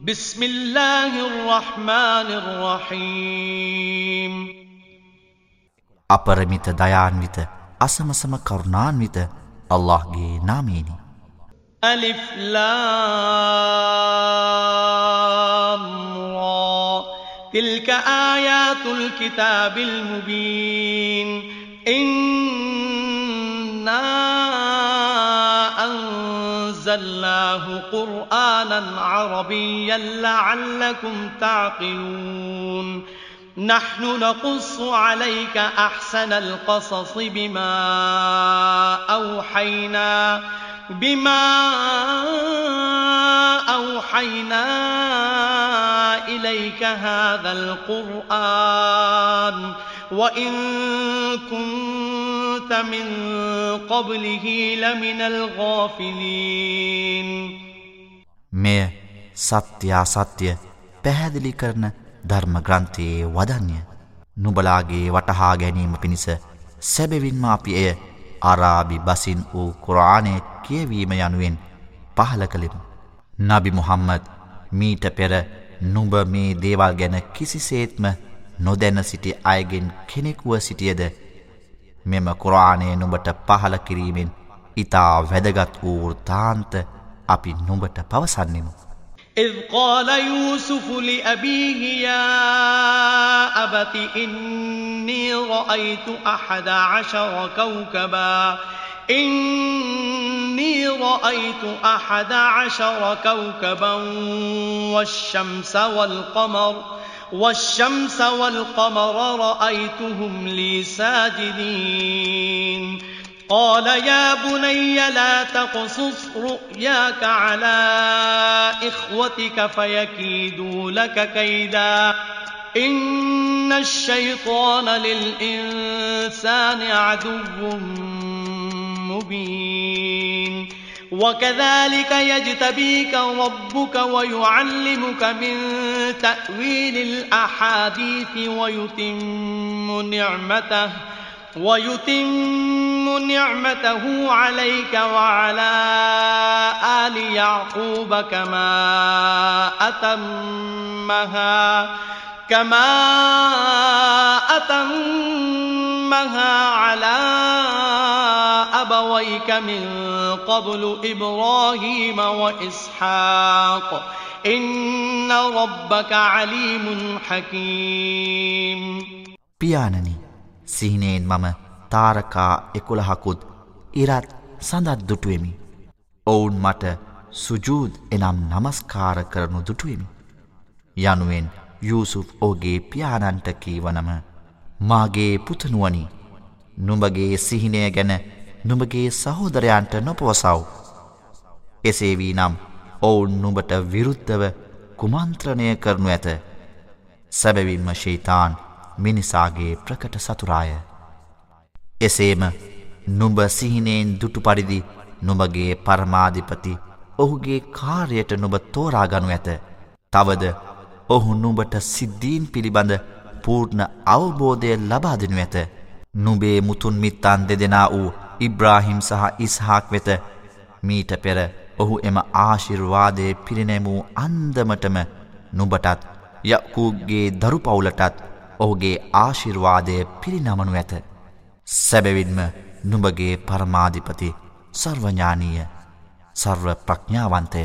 بسم الله الرحمن الرحيم අපරමිත දයාන්විත අසමසම කරුණාන්විත අල්ලාහ්ගේ නාමයෙනි අලිෆ් ලාම් රා තිල්ක ආයාතුල් කිතාබිල් මුබීන් ඉන් أنزلناه قرآنا عربيا لعلكم تعقلون. نحن نقص عليك أحسن القصص بما أوحينا بما أوحينا إليك هذا القرآن. وإن كنت من قبله لمن الغافلين මෙය සත්‍යයා සත්‍යය පැහැදිලි කරන ධර්ම ග්‍රන්ථයේ වදන්ය. නුබලාගේ වටහා ගැනීම පිණිස සැබවින්ම අපි එය අරාබි බසින් වූ කුරාණය කියවීම යනුවෙන් පහල කළෙමු. නබි මුහම්මද මීට පෙර නුඹ මේ දේවල් ගැන කිසිසේත්ම නොදැන සිටි අයගෙන් කෙනෙකුව සිටියද මෙම කුරාණය නුඹට පහල කිරීමෙන් ඉතා වැදගත් වූ වෘතාන්ත අපි නුඹට පවසන්නෙමු. إذ قال يوسف لأبيه يا أبت إني رأيت أحد عشر كوكبا إني رأيت أحد عشر كوكبا والشمس والقمر والشمس والقمر رأيتهم لي ساجدين. قال يا بني لا تقصص رؤياك على إخوتك فيكيدوا لك كيدا. إن الشيطان للإنسان عدو مبين. وكذلك يجتبيك ربك ويعلمك من تأويل الأحاديث ويتم نعمته ويتم نعمته عليك وعلى آل يعقوب كما أتمها كما أتمها على أبويك من قبل إبراهيم وإسحاق إن ربك عليم حكيم පියාණනි සිහිනයෙන් මම තාරකා එකුළහකුත් ඉරත් සඳත් දුටුවෙමි. ඔවුන් මට සුජූද් එනම් නමස්කාර කරනු දුටුවෙමි. යනුවෙන් යුසුෆ් ඕගේ පියාණන්ට කීවනම මාගේ පුතනුවනි නුඹගේ සිහිනය ගැන නුඹගේ සහෝදරයන්ට නොපවසව්. එසේ වී නම් ඔවුන් නුඹට විරුද්ධව කුමන්ත්‍රණය කරනු ඇත. සැබවින්ම ශීතාන් මිනිසාගේ ප්‍රකට සතුරාය. එසේම නුඹ සිහිනයෙන් දුටු පරිදි නුඹගේ පරමාධිපති ඔහුගේ කාර්යට නුඹ තෝරාගනු ඇත. තවද ඔහු නුඹට සිද්ධීන් පිළිබඳ පූර්ණ අවබෝධය ලබා දෙනු ඇත. නුබේ මුතුන් මිත්තන් දෙදෙනා වූ ඉබ්‍රාහිම් සහ ඉස්හාක් වෙත මීට පෙර ඔහු එම ආශිර්වාදය පිරිනැමූ අන්දමටම නුබටත් යකූගේ දරු පවුලටත් ඔහුගේ ආශිර්වාදය පිරිනමනු ඇත. සැබවින්ම නුඹගේ පරමාධිපති සර්වඥානීය සර්ව ප්‍රඥාවන්තය.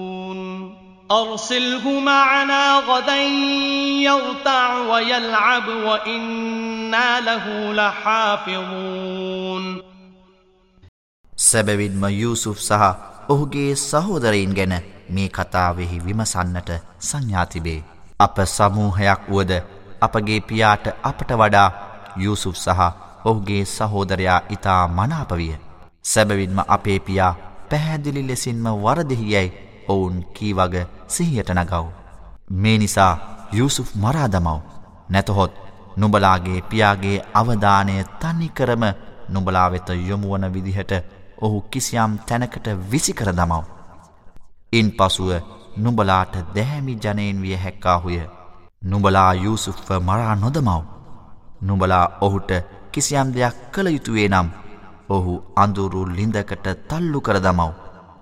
أرسله معنا غدا يرتع ويلعب وإنا له لحافظون සැබවින්ම යූසුෆ් සහ ඔහුගේ සහෝදරයින් ගැන මේ කතාවෙහි විමසන්නට සංඥාතිබේ. අප සමූහයක් වුවද අපගේ පියාට අපට වඩා යුසුෆ් සහ ඔහුගේ සහෝදරයා ඉතා මනාපවිය. සැබවින්ම අපේ පියා පැහැදිලි ලෙසින්ම වරදෙහි යැයි ඔවුන් කීවග සිහියට නගව්. මේ නිසා යුසුෆ් මරාදමව් නැතහොත් නුබලාගේ පියාගේ අවධානය තනිකරම නුබලා වෙත යොමුවන විදිහට ඔහු කිසියම් තැනකට විසිකර දමව්. ඉන් පසුව නුඹලාට දැහැමි ජනයෙන් විය හැක්කාහුය නුඹලා යුසුෆ්ව මරා නොදමව් නුඹලා ඔහුට කිසියම් දෙයක් කළ යුතුවේ නම් ඔහු අඳුරු ලිඳකට තල්ලු කර දමව්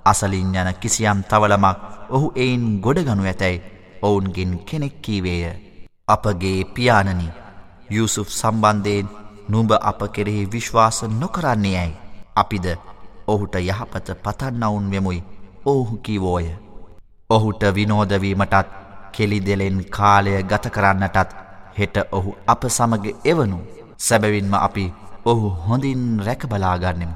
අසලින් යන කිසියම් තවලමක් ඔහු එයින් ගොඩගනු ඇතැයි ඔවුන්ගෙන් කෙනෙක් කීවේය අපගේ පියාණනි යුසුෆ් සම්බන්ධයෙන් නුඹ අප කෙරෙහි විශ්වාස නොකරන්නේ ඇයි අපිද ඔහුට යහපත පතන්නවුන් වෙමුයි ඔහු කිවෝය. ඔහුට විනෝදවීමටත් කෙලි දෙලෙන් කාලය ගත කරන්නටත් හෙට ඔහු අප සමග එවනු සැබවින්ම අපි ඔහු හොඳින් රැකබලාගන්නෙමු.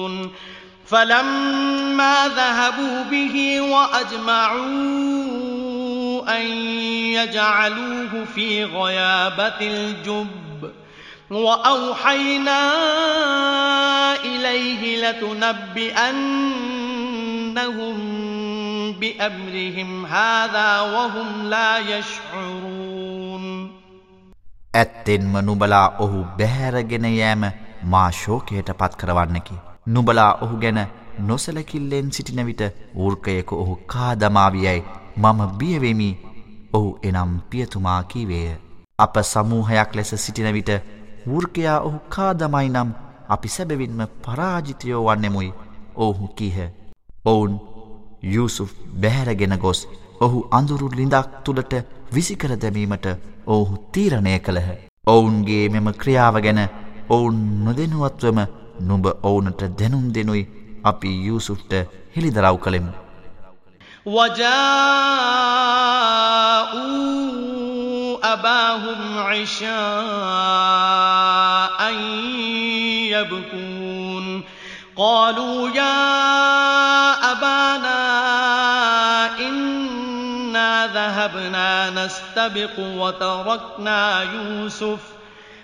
فلما ذهبوا به وأجمعوا أن يجعلوه في غيابة الجب وأوحينا إليه لتنبئنهم بأمرهم هذا وهم لا يشعرون ඇත්තෙන්ම නුබලා ඔහු බැහැරගෙන යෑම මා ශෝකයට පත් කරවන්නකි. නුබලා ඔහු ගැන නොසලකිල්ලෙන් සිටින විට ඌර්කයක ඔහු කාදමාවියයි මම බියවෙමි ඔහු එනම් පියතුමා කීවේය. අප සමූහයක් ලෙස සිටින විට වෘර්කයා ඔහු කාදමයි නම් අපි සැබවින්ම පරාජිතයෝ වන්නෙමුයි ඔහු කීහ. ඔවුන් යුසුෆ් බැහැරගෙන ගොස් ඔහු අඳුරු ලිඳක් තුළට විසිකර දැමීමට ඔහු තීරණය කළහ. ඔවුන්ගේ මෙම ක්‍රියාව ගැන ඔවුන් නොදෙනුවත්වම නුඹ ඔවුනට දැනුම් දෙනුයි අපි යුසුෆ්ට හෙළිදරව් කළෙමු. وجاءوا أباهم عشاء يبكون قالوا يا أبانا إنا ذهبنا نستبق وتركنا يوسف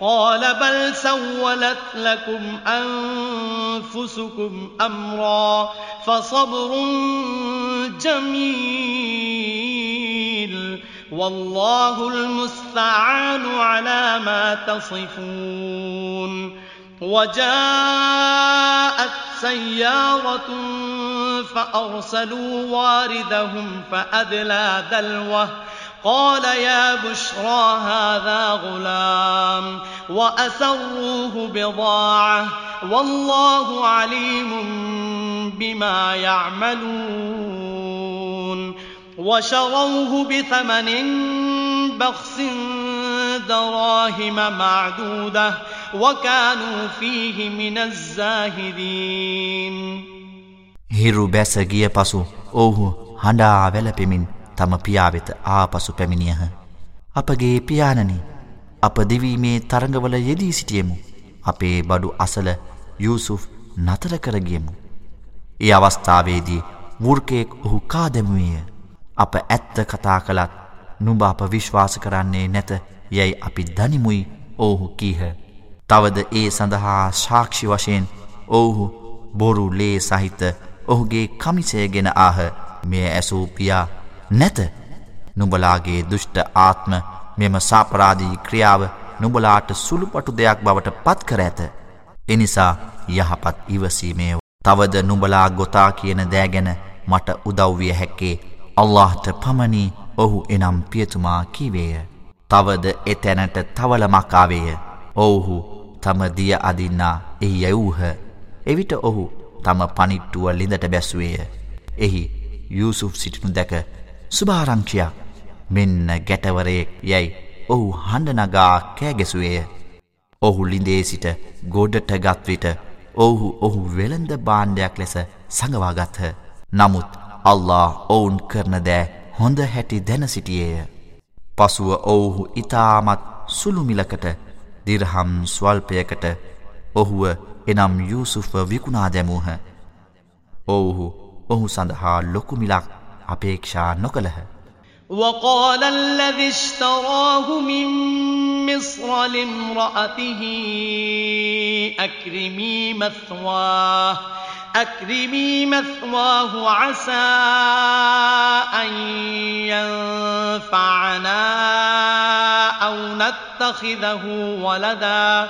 قال بل سولت لكم أنفسكم أمرا فصبر جميل والله المستعان على ما تصفون وجاءت سيارة فأرسلوا واردهم فأدلى دلوه قال يا بشرى هذا غلام وأسروه بضاعة والله عليم بما يعملون وشروه بثمن بخس دراهم معدوده وكانوا فيه من الزاهدين හිරු බැස ගිය පසු ඔවුහු හඬා වැලපෙමින් තම පියාවෙත ආපසු පැමිණියහ. අපගේ පියාණනි අප දෙවීමේ තරඟවල යෙදී සිටියමු. අපේ බඩු අසල යුසුෆ් නතර කරගියමු. ඒ අවස්ථාවේදී වෘර්කයෙක් ඔහු කාදැමුවේය. අප ඇත්ත කතා කළත් නුඹ අප විශ්වාස කරන්නේ නැත යැයි අපි දනිමුයි ඔවුහු කීහ. තවද ඒ සඳහා ශාක්ෂි වශයෙන් ඔවුහු බොරු ලේ සහිත ඔහුගේ කමිසයගෙන ආහ මෙය ඇසූපියා නැත නුබලාගේ දුෂ්ට ආත්ම මෙම සාපරාධී ක්‍රියාව නුබලාට සුළුපටු දෙයක් බවට පත් කර ඇත. එනිසා යහපත් ඉවසීමේ තවද නුබලා ගොතා කියන දෑගැන මට උදව්විය හැක්කේ අල්لهට පමණි ඔහු එනම් පියතුමා කීවේය. තවද එතැනට තවලමක්කාවේය. ඔවුහු තම දිය අදින්නා එහි යැවූහ. එවිට ඔහු තම පනිට්ටුව ලිඳට බැස්වේය. එහි යුසුෆ් සිටිනු දැක සුභාරංචියක් මෙන්න ගැටවරයෙක් යැයි ඔහු හඬනගා කෑගෙසුවේය. ඔහු ලිඳේ සිට ගොඩට ගත්විට ඔහු ඔහු වෙළඳ බාණ්ඩයක් ලෙස සඟවාගත්හ. නමුත් අල්له ඔවුන් කරන දෑ හොඳ හැටි දැන සිටියේය. පසුව ඔවුහු ඉතාමත් සුළුමිලකට දිරහම් ස්වල්පයකට ඔහුව එනම් යුසුෆ විකුණා දැමූහ. ඔවුහු ඔහු සඳහා ලොකුමිලක් අපේක්ෂා නොකළහ. وقال الذي اشتراه من مصر لامرأته أكرمي مثواه أكرمي مثواه عسى أن ينفعنا أو نتخذه ولدا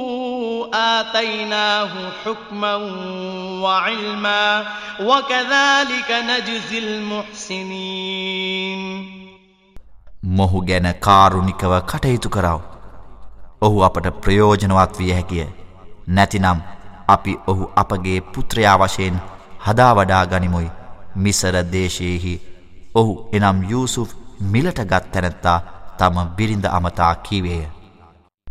آتيناه حكما وعلما وكذلك نجزي المحسنين මොහු ගැන කාරුණිකව කටයුතු කරව. ඔහු අපට ප්‍රයෝජනවත් විය හැකිය. නැතිනම් අපි ඔහු අපගේ පුත්‍රයා වශයෙන් හදාවඩා ගනිමුයි. මිසර දේශයෙහි ඔහු එනම් යුසුෆ් මිලට ගත් තැනැත්තා තම බිරිඳ අමතා කීවේය.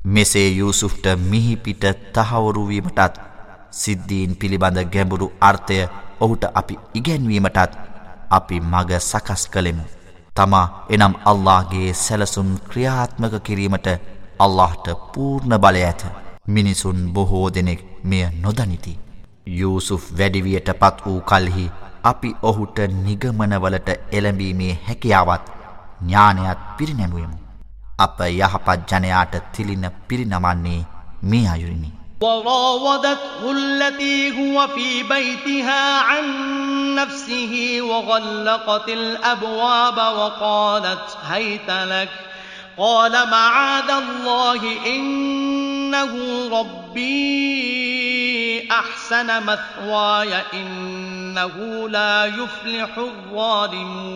මෙසේ යුසුෆ්ට මිහිපිට තහවුරුවීමටත් සිද්ධීන් පිළිබඳ ගැඹුරු අර්ථය ඔහුට අපි ඉගැන්වීමටත් අපි මග සකස් කළෙමු. තමා එනම් අල්لهගේ සැලසුම් ක්‍රියාත්මක කිරීමට අල්لهට පූර්ණ බලය ඇත. මිනිසුන් බොහෝ දෙනෙක් මෙය නොදනිති. යුසුෆ් වැඩිවියට පත් වූ කල්හි අපි ඔහුට නිගමනවලට එළඹීමේ හැකියාවත් ඥානයත් පිරිනැමුවමු. අප යහපත් ජනයාට තිලින පිරිනමන්නේ මේ අයුරිනි. وراودته التي هو في بيتها عن نفسه وغلقت الأبواب وقالت هيت لك قال معاذ الله إنه ربي أحسن مثواي إنه لا يفلح الظالمون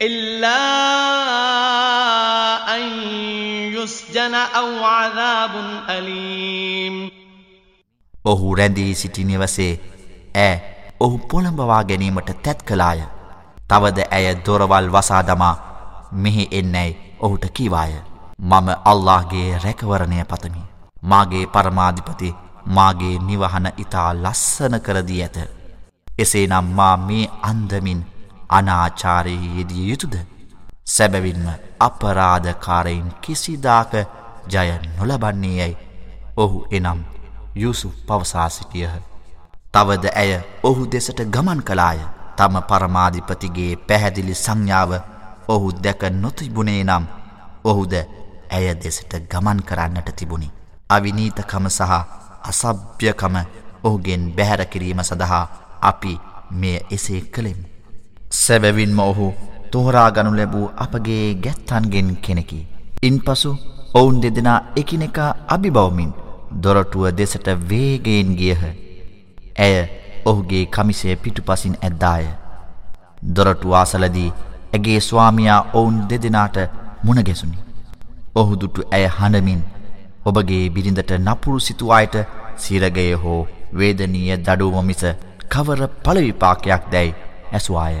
إِلَّا أَن يُسْجَنَ أَوْ عَذَابٌ أَلِيمٌ ඔහු රැඳී සිටි නිවසේ ඈ ඔහු පොළඹවා ගැනීමට තැත් කළාය. තවද ඇය දොරවල් වසා දමා මෙහි එන්නැයි ඔහුට කිවාය. මම අල්ලාහගේ රැකවරණය පතමි. මාගේ පරමාධිපති මාගේ නිවහන ඉතා ලස්සන කරදී ඇත. එසේනම් මා මේ අන්දමින් අනාචාරයේ යෙදිය යුතුද. සැබැවින්ම අපරාධකාරයින් කිසිදාක ජය නොලබන්නේ යැයි ඔහු එනම් යුසු පවසා සිටියහ. තවද ඇය ඔහු දෙසට ගමන් කලාය තම පරමාධිපතිගේ පැහැදිලි සංඥාව ඔහු දැක නොතිබුණේ නම් ඔහුද ඇය දෙසට ගමන් කරන්නට තිබුණි. අවිනීතකම සහ අසභ්‍යකම ඔහුගෙන් බැහැරකිරීම සඳහා අපි මෙය එසේ කළෙමු. සැබැවින්ම ඔහු තෝරාගනු ලැබූ අපගේ ගැත්තන්ගෙන් කෙනෙකි. ඉන් පසු ඔවුන් දෙදෙනා එකිනෙකා අභිබවමින් දොරටුව දෙසට වේගයෙන් ගියහ. ඇය ඔහුගේ කමිසය පිටුපසින් ඇද්දාය. දොරටු ආසලදී ඇගේ ස්වාමයා ඔවුන් දෙදෙනාට මුණගැසුනි. ඔහු දුටු ඇය හඬමින් ඔබගේ බිරිඳට නපුරු සිතුවායට සිරගය හෝ වේදනීය දඩුවම මිස කවර පලවිපාකයක් දැයි ඇසවාය.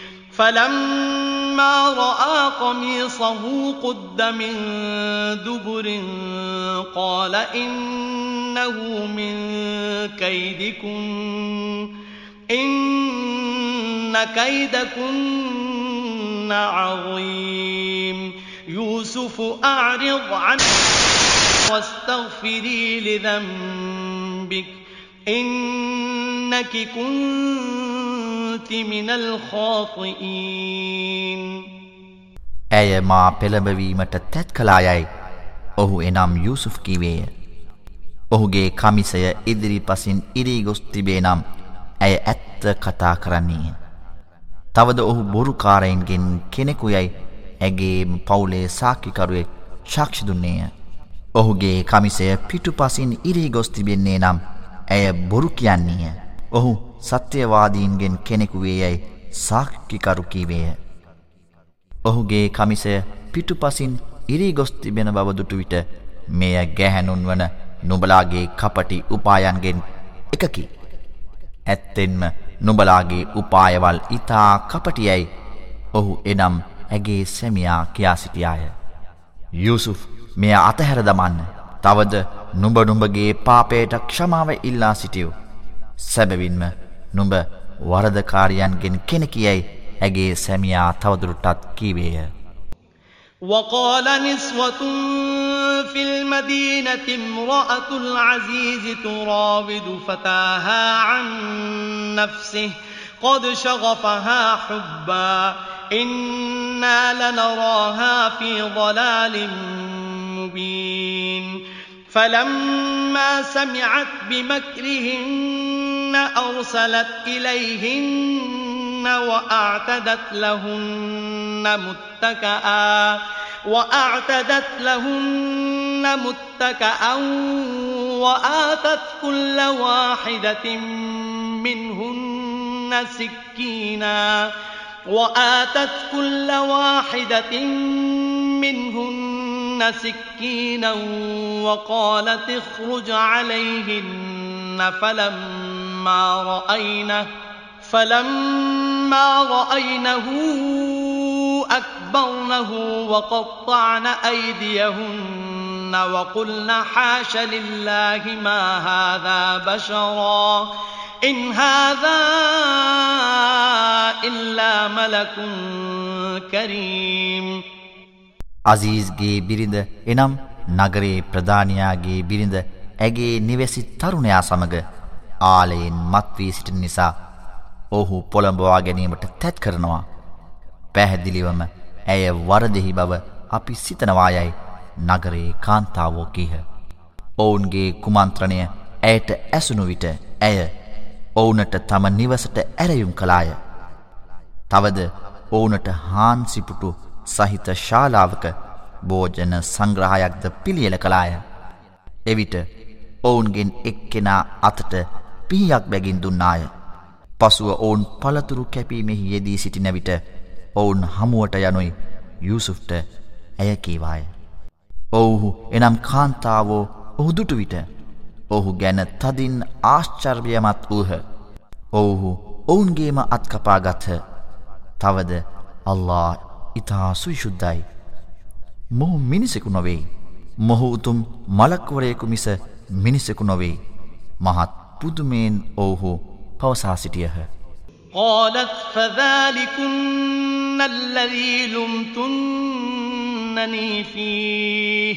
فلما رأى قميصه قد من دبر قال إنه من كيدكن إن كيدكن عظيم. يوسف أعرض عنه واستغفري لذنبك. إنك كنت من الخاطئين ඇය මා පෙළඹවීමට තැත් කලායයි ඔහු එනම් යුසුෆ් කිවේය. ඔහුගේ කමිසය ඉදිරි පසින් ඉරී ගොස් තිබේ නම් ඇය ඇත්ත කතා කරන්නේය. තවද ඔහු බොරුකාරයින්ගෙන් කෙනෙකු යැයි ඇගේ පවුලේ සාක්කිකරුවෙක් ශක්ෂි දුන්නේය. ඔහුගේ කමිසය පිටු පසින් ඉරී ගොස් තිබෙන්නේ නම් ඇය බොරු කියන්නේය. ඔහු සත්‍යවාදීන්ගෙන් කෙනෙකුවේ යැයි සාක්කිකරු කීවේය. ඔහුගේ කමිසය පිටු පසින් ඉරී ගොස් තිබෙන බව දුටු විට මෙය ගැහැනුන් වන නුබලාගේ කපටි උපායන්ගෙන් එකකි. ඇත්තෙන්ම නුබලාගේ උපායවල් ඉතා කපටියයි ඔහු එනම් ඇගේ සැමියා කියා සිටියාය. යුසුෆ් මෙය අතහැර දමන්න තවද නුඹ නුඹගේ පාපයට ක්ෂමාව ඉල්ලා සිටියව්. සැබවින්ම නුඹ වරදකාරියන්ගෙන් කෙනෙකියයි ඇගේ සැමියා තවදුරටත් කීවේය. وقال نسوة في المدينة امرأة العزيز تراود فتاها عن نفسه قد شغفها حبا إنا لنراها في ضلال مبين فلما سمعت بمكرهن أرسلت إليهن وأعتدت لهن متكئا وأعتدت لهن متكأ وآتت كل واحدة منهن سكينا. وآتت كل واحدة منهن سكينا وقالت اخرج عليهن فلما رأينه فلما رأينه أكبرنه وقطعن أيديهن وقلن حاش لله ما هذا بشرا. إن هذا إلا ملك كريم අසීස්ගේ බිරිඳ එනම් නගරේ ප්‍රධානයාගේ බිරිඳ ඇගේ නිවැසි තරුණයා සමඟ ආලයෙන් මත්වී සිටින නිසා ඔහු පොළඹවා ගැනීමට තැත් කරනවා. පැහැදිලිවම ඇය වරදෙහි බව අපි සිතනවායයි නගරේ කාන්තාවෝ කීහ. ඔවුන්ගේ කුමන්ත්‍රණය ඇයට ඇසුණු විට ඇය ඔවුනට තම නිවසට ඇරයුම් කලාය. තවද ඔවුනට හාන්සිපුටු සහිත ශාලාවක භෝජන සංග්‍රහයක්ද පිළියල කලාය. එවිට ඔවුන්ගෙන් එක්කෙනා අතට පිහියක් බැගින් දුන්නාය. පසුව ඔවුන් පළතුරු කැපීමෙහි යෙදී සිටින විට ඔවුන් හමුවට යනුයි යුසුෆ්ට ඇයකීවාය. ඔවුහු එනම් කාන්තාවෝ ඔහු දුටු විට ඔහු ගැන තදින් ආශ්චර්යමත් වූහ. ඔවුහු ඔවුන්ගේම අත්කපාගත්හ තවද අල්ලා ඉතා සුවිශුද්ධයි. මොහු මිනිසෙකු නොවෙයි. මොහු උතුම් මලක්වරයෙකු මිස මිනිසෙකු නොවෙයි. මහත් පුදුමයෙන් ඔවුහු පවසා සිටියහ. قالت فذلكن الذي لمتنني فيه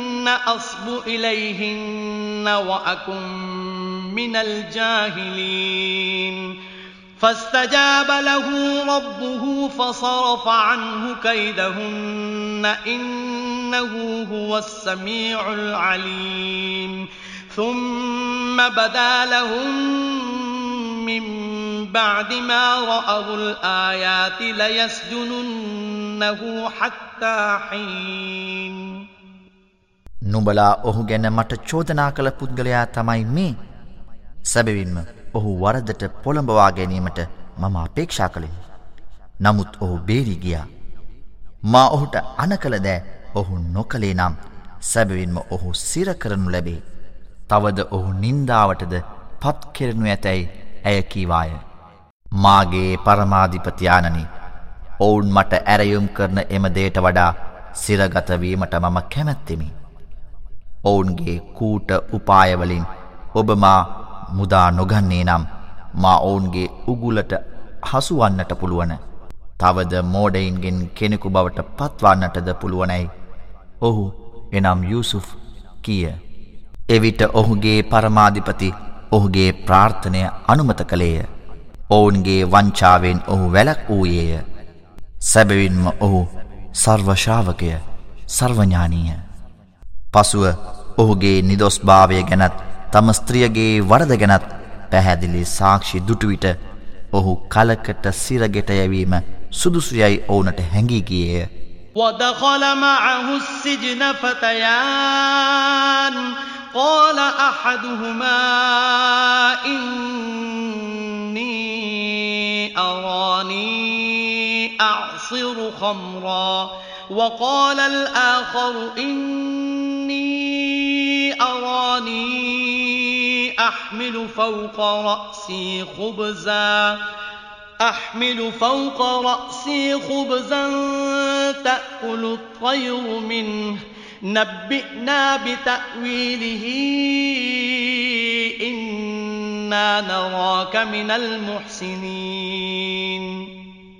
أصب إليهن وأكن من الجاهلين. فاستجاب له ربه فصرف عنه كيدهن إنه هو السميع العليم. ثم بدا لهم من بعد ما رأوا الآيات ليسجننه حتى حين. නුඹලා ඔහු ගැන මට චෝදනා කළ පුද්ගලයා තමයි මේ සැබවින්ම ඔහු වරදට පොළඹවා ගැනීමට මම අපේක්ෂා කළෙ. නමුත් ඔහු බේරි ගියා. මා ඔහුට අන කළ දෑ ඔහු නොකළේ නම් සැබවින්ම ඔහු සිරකරනු ලැබේ. තවද ඔහු නින්දාවටද පත්කෙරනු ඇතැයි ඇය කීවාය. මාගේ පරමාධිපතියානනි ඔවුන් මට ඇරයුම් කරන එම දේට වඩා සිරගතවීමට මම කැමැත්තෙමි. ඔවුන්ගේ කූට උපායවලින් ඔබමා මුදා නොගන්නේ නම් මා ඔවුන්ගේ උගුලට හසුවන්නට පුළුවන. තවද මෝඩයින්ගෙන් කෙනෙකු බවට පත්වන්නටද පුළුවනැයි. ඔහු එනම් යුසුෆ් කිය. එවිට ඔහුගේ පරමාධිපති ඔහුගේ ප්‍රාර්ථනය අනුමත කළේය. ඔවුන්ගේ වංචාවෙන් ඔහු වැලක් වූයේය. සැබවින්ම ඔහු සර්වශාවකය සර්වඥානීය. පසුව ඔහුගේ නිදොස් භාවය ගැනත් තම ස්ත්‍රියගේ වරද ගැනත් පැහැදිලි සාක්ෂි දුටුවිට ඔහු කලකට සිරගෙට යැවීම සුදුසුයයි ඕනට හැඟීගියය. ودخل معه السجن فتيان قال أحدهما إني أراني أعصر خمرا وقال الآخر إني أراني أحمل فوق رأسي خبزا أحمل فوق رأسي خبزا تأكل الطير منه. نبئنا بتأويله إنا نراك من المحسنين.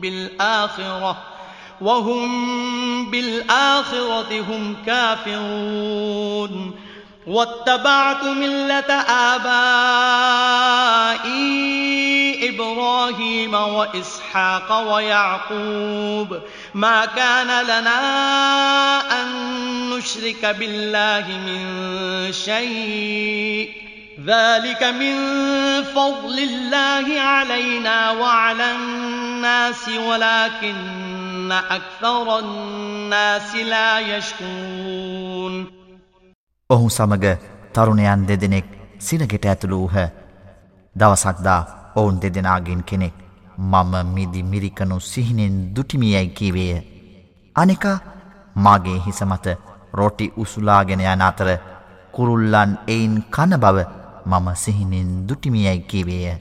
بالآخرة وهم بالآخرة هم كافرون واتبعت ملة آبائي إبراهيم وإسحاق ويعقوب. ما كان لنا أن نشرك بالله من شيء ذلك من فضل الله علينا وعلى الناس ولكن أكثر الناس لا يشكون ඔහු සමග තරුණයන් දෙදෙනෙක් සිරගෙට ඇතුළු වූහ දවසක්දා ඔවුන් දෙදෙනගෙන් කෙනෙක් මම මිදි මිරිකනු සිහිනෙන් දුටිමියයි කීවේය. අනෙක මාගේ හිස මත රොටි උසුලාගෙන යන අතර කුරුල්ලන් එයින් කන බව මම සිහිනෙන් දුටිමියයි කිවේය.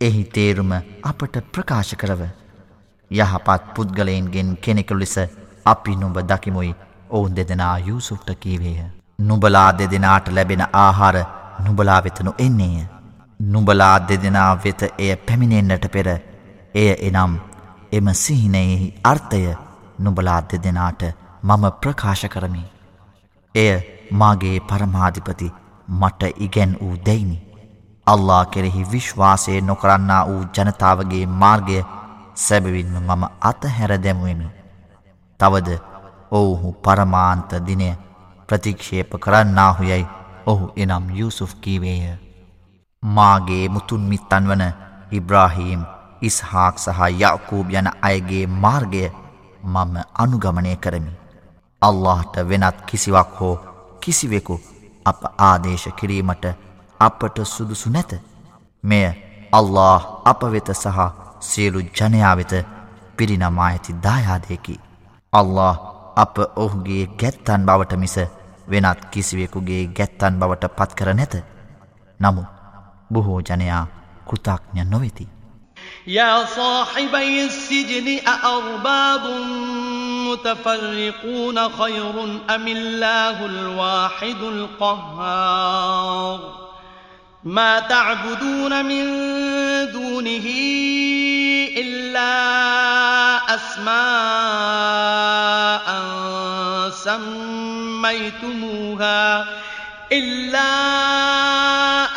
එහි තේරුම අපට ප්‍රකාශ කරව. යහපත් පුද්ගලයින්ගෙන් කෙනෙකු ලෙස අපි නුඹ දකිමුයි ඔවුන් දෙදෙනා යුසුෆ්ට කීවේය. නුබලා දෙදෙනාට ලැබෙන ආහාර නුබලා වෙතනු එන්නේය. නුබලා දෙදෙනා වෙත එය පැමිණෙන්න්නට පෙර එය එනම් එම සිහිනයෙහි අර්ථය නුබලා දෙදෙනාට මම ප්‍රකාශ කරමි. එය මාගේ පරමාධිපති මට ඉගැන් වූ දෙයිනි. අල්ලා කෙරෙහි විශ්වාසය නොකරන්නා වූ ජනතාවගේ මාර්ගය සැබවින්ම මම අතහැර දැමුවමි. තවද ඔවුහු පරමාන්ත දිනය ප්‍රතික්ෂේප කරන්නාහු යැයි ඔහු එනම් යුසුෆ් කීවේය. මාගේ මුතුන් මිත්තන් වන ඉබ්‍රාහීම් ඉස්හාක් සහ යකූබ යන අයගේ මාර්ගය මම අනුගමනය කරමි. අල්لهට වෙනත් කිසිවක් හෝ කිසිවෙකු අප ආදේශ කිරීමට අපට සුදුසු නැත. මෙය අල්له අප වෙත සහ සියලු ජනයා වෙත පිරිනමා ඇති දායාදයකි. අල්له අප ඔහුගේ ගැත්තන් බවට මිස වෙනත් කිසිවෙකුගේ ගැත්තන් බවට පත්කර නැත. නමු බොහෝ ජනයා කෘතාඥ නොවෙති. يا صاحبي السجن أأرباب متفرقون خير أم الله الواحد القهار ما تعبدون من دونه إلا أسماء سميتموها إلا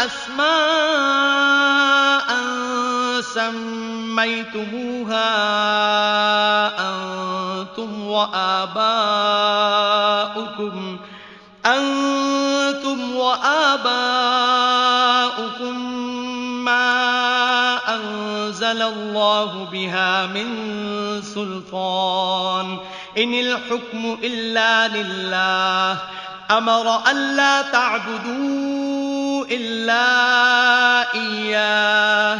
أسماء سميتموها أنتم وآباؤكم أنتم وآباؤكم ما أنزل الله بها من سلطان. إن الحكم إلا لله. أمر ألا تعبدوا إلا إياه.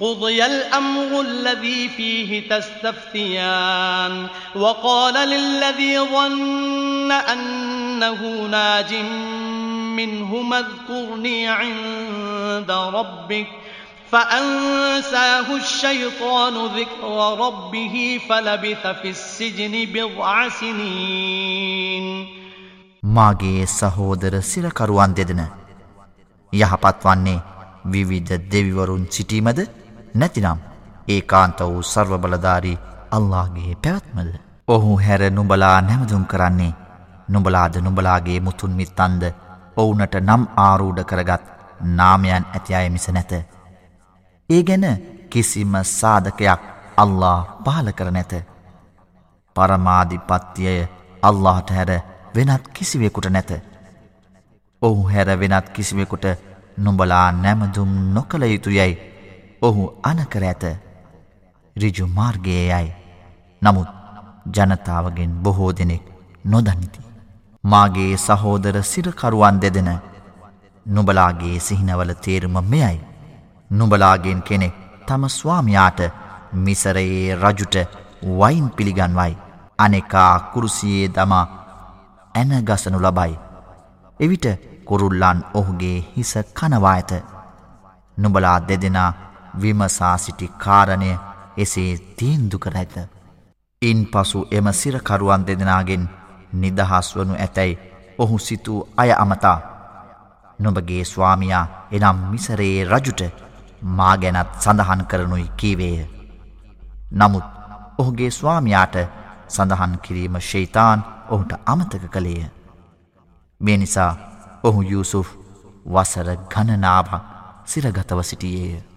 قضي الأمر الذي فيه تستفتيان وقال للذي ظن أنه ناج منهما اذكرني عند ربك فأنساه الشيطان ذكر ربه فلبث في السجن بضع سنين මාගේ සහෝදර සිරකරුවන් දෙදෙන යහපත් වන්නේ විවිධ දෙවිවරුන් සිටීමද නැතිනම් ඒකාන්ත වූ සර්වබලධාරී අල්ලාහගේ පැවැත්මද? ඔහු හැර නුඹලා නැමදුම් කරන්නේ නුඹලාද නුඹලාගේ මුතුන් මිත්තන්ද? ඔවුනට නම් ආරූඪ කරගත් නාමයන් ඇති අය මිස නැත. ඒ ගැන කිසිම සාධකයක් අල්ලා පහල කර නැත. පරමාධිපත්තියය අල්ලාහට හැර වෙනත් කිසිවෙකුට නැත. ඔහු හැර වෙනත් කිසිවෙකුට නුඹලා නැමදුම් නොකළ යුතු යැයි ඔහු අනකර ඇත රිජු මාර්ගයේ යයි නමුත් ජනතාවගෙන් බොහෝ දෙනෙක් නොදනිති. මාගේ සහෝදර සිරකරුවන් දෙදෙන නුබලාගේ සිහිනවල තේරුම මෙයයි. නුබලාගෙන් කෙනෙක් තම ස්වාමයාට මිසරයේ රජුට වයින් පිළිගන්වයි. අනෙකා කුරුසියේ දමා ඇනගසනු ලබයි. එවිට කුරුල්ලන් ඔහුගේ හිස කනවා ඇත. නුබලා දෙදෙනා විමසා සිටි කාරණය එසේ තීන්දු කර ඇත. ඉන් පසු එම සිරකරුවන් දෙදෙනගෙන් නිදහස් වනු ඇතැයි ඔහු සිතූ අය අමතා. නොබගේ ස්වාමයා එනම් මිසරයේ රජුට මා ගැනත් සඳහන් කරනුයි කීවේය. නමුත් ඔහුගේ ස්වාමයාට සඳහන් කිරීම ශෛතාන් ඔහුට අමතක කළේය. මේ නිසා ඔහු යුසුෆ් වසර ගණනාවක් සිරගතව සිටියේය.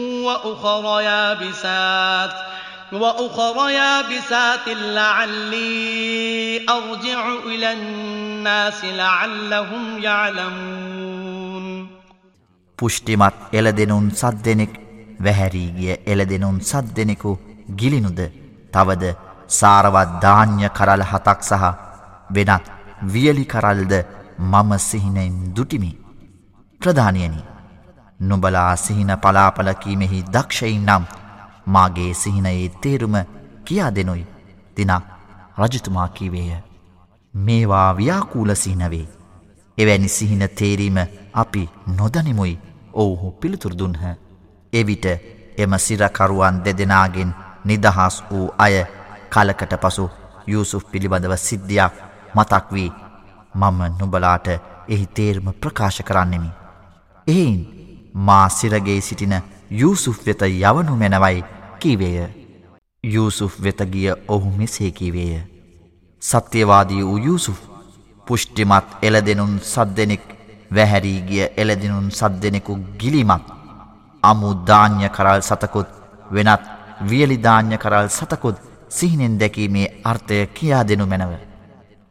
وأخر يابسات وأخر يابسات لعلي أرجع إلى الناس لعلهم يعلمون පුෂ්ටිමත් එළදෙනුන් සද්දෙනෙක් වැහැරී ගිය එළදෙනුන් සද්දෙනෙකු ගිලිනුද තවද සාරවත් ධාන්‍ය කරල් හතක් සහ වෙනත් වියලි කරල්ද මම සිහිනෙන් දුටිමි. ප්‍රධානියනි නුබලා සිහින පලාපලකීමෙහි දක්ෂයින් නම් මාගේ සිහිනයේ තේරුම කියා දෙනුයි තිනක් රජතුමා කීවේය. මේවා ව්‍යාකූල සිහිනවේ. එවැනි සිහින තේරීම අපි නොදනිමුයි ඔවුහු පිළිතුරදුන්හ. එවිට එම සිරකරුවන් දෙදෙනගෙන් නිදහස් වූ අය කලකට පසු යුසුෆ් පිළිබඳව සිද්ධියක් මතක් වී මම නුබලාට එහි තේර්ම ප්‍රකාශ කරන්නෙමි. එයින් මා සිරගේ සිටින යුසුෆ් වෙත යවනු මැනවයි කීවේය. යුසුෆ් වෙතගිය ඔහු මෙසේ කීවේය. සත්‍යවාදී වූ යුසුෆ් පුෂ්ටිමත් එලදෙනුන් සද්දෙනෙක් වැහැරී ගිය එලදිනුන් සද්දෙනෙකු ගිලිමත් අමුධාන්‍ය කරල් සතකුත් වෙනත් වියලිධාන්‍ය කරල් සතකුත් සිහිනෙන් දැකීමේ අර්ථය කියා දෙනු මැනව.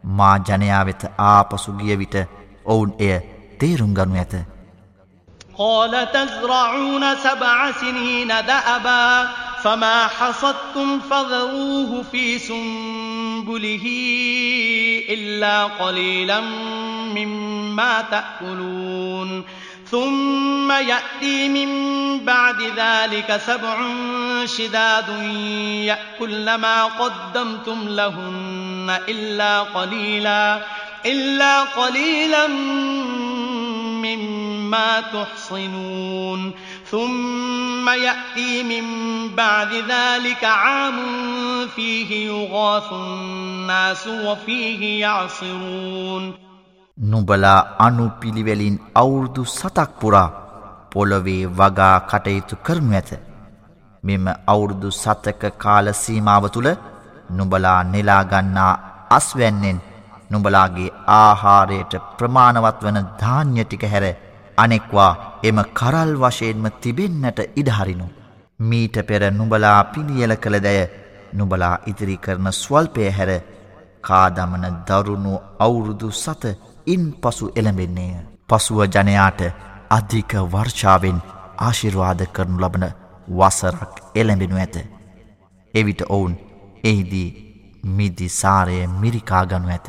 මා ජනයා වෙත ආපසු ගිය විට ඔවුන් එය තේරුම් ගනු ඇත. قال تزرعون سبع سنين دأبا فما حصدتم فذروه في سنبله إلا قليلا مما تأكلون. ثم يأتي من بعد ذلك سبع شداد يأكل ما قدمتم لهن إلا قليلا إلا قليلا مما تحصنون ثم يأتي من بعد ذلك عام فيه يغاث الناس وفيه يعصرون නුබලා අනුපිළිවෙලින් අවුරුදු සතක් පුරා පොළොවේ වගා කටයුතු කරනු ඇත. මෙම අවුරුදු සතක කාල සීමාව තුළ නුබලා නෙලාගන්නා අස්වැන්නෙන් නුබලාගේ ආහාරයට ප්‍රමාණවත් වන ධාන්‍ය ටික හැර අනෙක්වා එම කරල් වශයෙන්ම තිබෙන්නට ඉඩහරිනු. මීට පෙර නුබලා පිළියල කළ දැය නුබලා ඉදිරි කරන ස්වල්පය හැර කාදමන දරුණු අවුරුදු සත ඉන් පසු එළඹෙන්නේය. පසුව ජනයාට අධික වර්ෂාවෙන් ආශිර්වාද කරනු ලබන වසරක් එළඹෙනු ඇත. එවිට ඔවුන් එහිදී මිදි සාරය මිරිකා ගනු ඇත.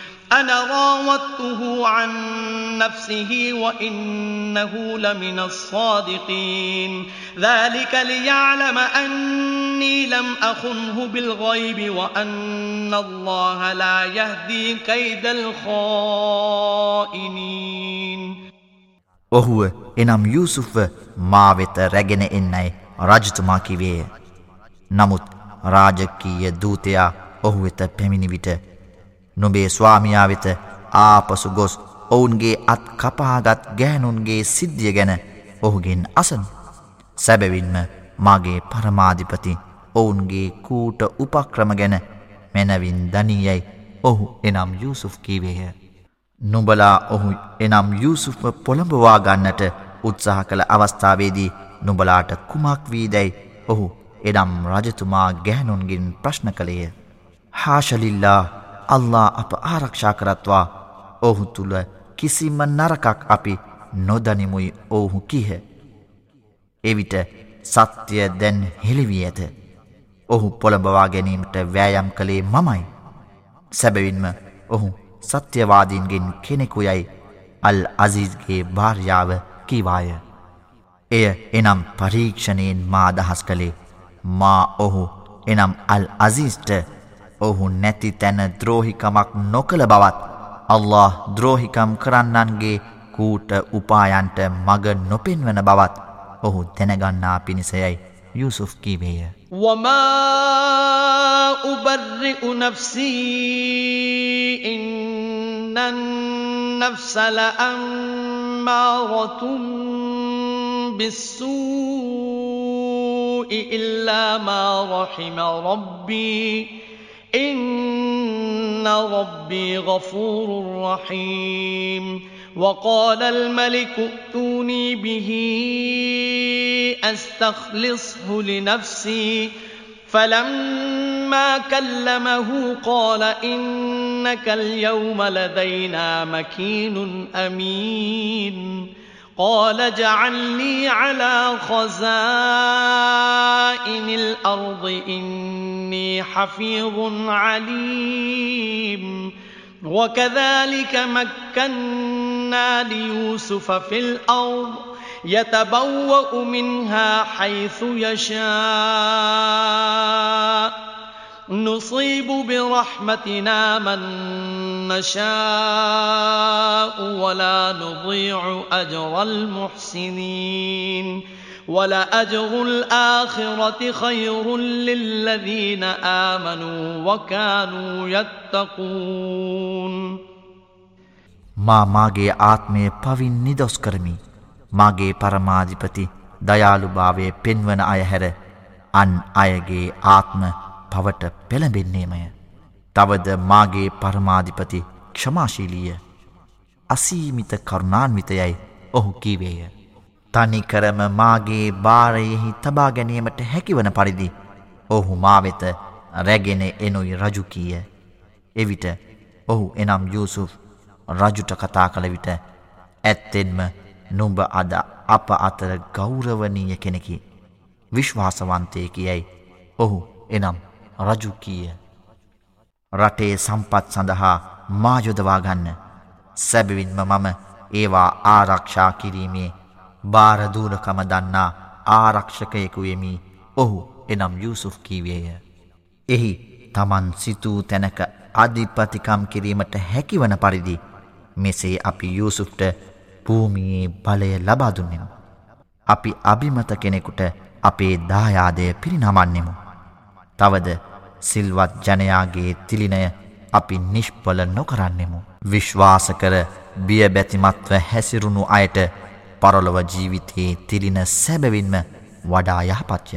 أنا راودته عن نفسه وإنه لمن الصادقين ذلك ليعلم أني لم أخنه بالغيب وأن الله لا يهدي كيد الخائنين ඔහුව එනම් යුසුෆ්ව මා වෙත රැගෙන එන්නයි රජතුමා කිවේය. නමුත් රාජකීය දූතයා ඔහු වෙත පැමිණි විට නොබේ ස්වාමියා වෙත ආපසු ගොස් ඔවුන්ගේ අත් කපාගත් ගෑනුන්ගේ සිද්ධිය ගැන ඔහුගෙන් අසන්. සැබවින්ම මගේ පරමාධිපති ඔවුන්ගේ කූට උපක්‍රම ගැන මැනවින් දනීයයි ඔහු එනම් යුසුෆ් කීවේය. නුඹලා ඔහු එනම් යුසුෆ්ම පොළඹවා ගන්නට උත්සාහ කළ අවස්ථාවේදී නුඹලාට කුමක් වී දැයි ඔහු එනම් රජතුමා ගැහනුන්ගින් ප්‍රශ්න කළේය. හාශලිල්ලා අල්ලා අප ආරක්ෂා කරත්වා ඔහු තුළ කිසිම නරකක් අපි නොදනිමුයි ඔවුහු කිහ. එවිට සත්‍යය දැන් හෙළිවී ඇත. ඔහු පොළඹවා ගැනීමට වෑයම් කළේ මමයි. සැබවින්ම ඔහු සත්‍යවාදීන්ගෙන් කෙනෙකුයයි අල් අසිීස්ගේ භාර්යාව කිවාය. එය එනම් පරීක්ෂණයෙන් මා අදහස් කළේ මා ඔහු එනම් අල් අසිස්ට ඔහු නැති තැන ද්‍රෝහිකමක් නොකළ බවත් අල්له ද්‍රෝහිකම් කරන්නන්ගේ කූට උපායන්ට මග නොපෙන්වන බවත් ඔහු තැනගන්නා පිණිසයයි යුසුෆ් කීවේය. وما أبرئ نفسي إن النفس لأمارة بالسوء إلا ما رحم ربي إن ربي غفور رحيم وقال الملك ائتوني به أستخلصه لنفسي فلما كلمه قال إنك اليوم لدينا مكين أمين قال اجعلني على خزائن الأرض إني حفيظ عليم. وكذلك مكنا ليوسف في الأرض يتبوأ منها حيث يشاء. نصيب برحمتنا من نشاء ولا نضيع أجر المحسنين ولأجر الآخرة خير للذين آمنوا وكانوا يتقون මා මාගේ ආත්මය පවින් නිදොස් කරමි. මාගේ පරමාධිපති දයාළුභාවය පෙන්වන අය හැර අන් අයගේ ආත්ම පවට පෙළඹෙන්නේමය. තවද මාගේ පරමාධිපති ක්ෂමාශීලීය අසීමිත කරුණාන්විතයයි ඔහු කීවේය. තනිකරම මාගේ භාරයෙහි තබා ගැනීමට හැකිවන පරිදි ඔහු මාවෙත රැගෙන එනුයි රජුකීය. එවිට ඔහු එනම් යුසුෆ් රජුට කතා කළ විට ඇත්තෙන්ම නුඹ අද අප අතර ගෞරවනීය කෙනෙකි විශ්වාසවන්තය කියයි ඔහු එනම් රජු කීය. රටේ සම්පත් සඳහා මායොදවාගන්න සැබවින්ම මම ඒවා ආරක්ෂා කිරීමේ භාරදූරකම දන්නා ආරක්ෂකයෙකුයමි ඔහු එනම් යුසුෆ් කීවේය. එහි තමන් සිතූ තැනක අධිපතිකම් කිරීමට හැකිවන පරිදි මෙසේ අපි යුසුෆ්ට භූමියේ බලය ලබාදුන්නෙමු. අපි අභිමත කෙනෙකුට අපේ දායාදය පිරිනමන්නෙමු. තවද සිල්වත් ජනයාගේ තිලිනය අපි නිෂ්පල නොකරන්නෙමු. විශ්වාස කර බියබැතිමත්ව හැසිරුණු අයට පරලොව ජීවිතයේ තිලින සැබවින්ම වඩා යහපත්ය.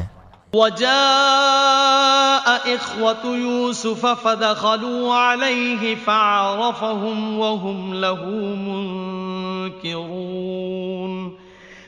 وجاء إخوة يوسف فدخلوا عليه فعرفهم وهم له منكرون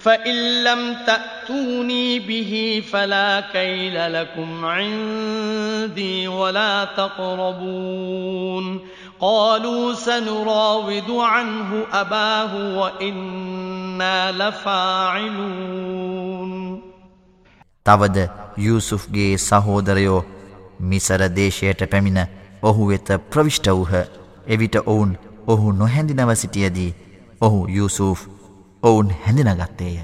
فإن لم تأتوني به فلا كيل لكم عندي ولا تقربون قالوا سنراود عنه أباه وإنا لفاعلون තවද යුසුෆ්ගේ සහෝදරයෝ මිසර දේශයට පැමිණ ඔහු වෙත ප්‍රවිෂ්ට වූහ එවිට ඔවුන් ඔහු නොහැඳිනව සිටියදී ඔහු යුසූෆ් ඔවුන් හැඳිනගත්තේය.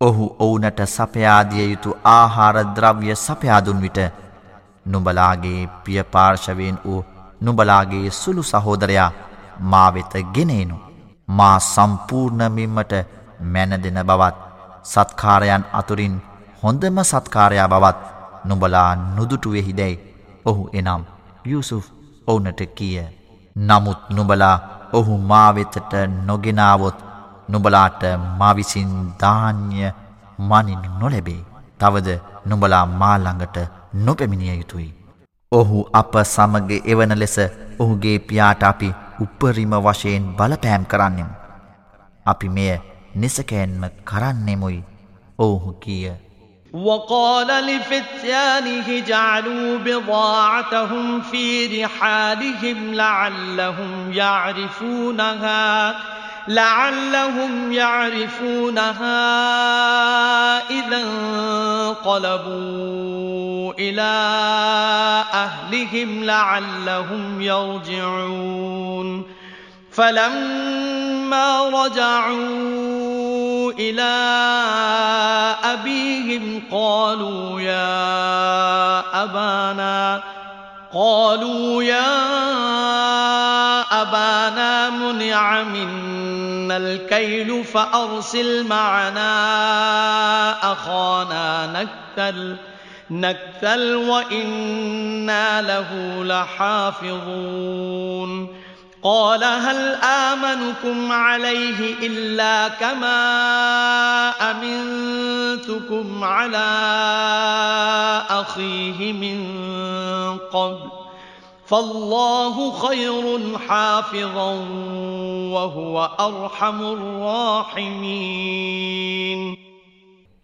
ඔහු ඔවුනට සපයාදිය යුතු ආහාර ද්‍රව්‍ය සපයාදුන් විට නුබලාගේ පියපාර්ශවයෙන් වූ නුබලාගේ සුළු සහෝදරයා මා වෙත ගෙනේනු. මා සම්පූර්ණමින්මට මැනදෙන බවත් සත්කාරයන් අතුරින් හොඳම සත්කාරයා බවත් නුබලා නුදුටුවෙහිදැයි ඔහු එනම් යුසුෆ් ඔවුනට කිය. නමුත් නුබලා ඔහු මාවෙතට නොගෙනාවොත් නුබලාට මවිසින් ධාන්‍ය මනින් නොලැබේ. තවද නුබලා මාළඟට නොපැමිණිය යුතුයි. ඔහු අප සමග එවන ලෙස ඔහුගේ පියාට අපි උපරිම වශයෙන් බලපෑම් කරන්නෙම්. අපි මෙය නිසකෑන්ම කරන්නෙමුයි ඔවුහු කිය. وقال لفتيانه جعلوا بضاعتهم في رحالهم لعلهم يعرفونها لعلهم يعرفونها إذا انقلبوا إلى أهلهم لعلهم يرجعون. فلما رجعوا إلى أبيهم قالوا يا أبانا قالوا يا أبانا منع منا الكيل فأرسل معنا أخانا نكتل نكتل وإنا له لحافظون. قال هل آمنكم عليه إلا كما أمنتكم على أخيه من قبل؟ فالله خير حافظا وهو أرحم الراحمين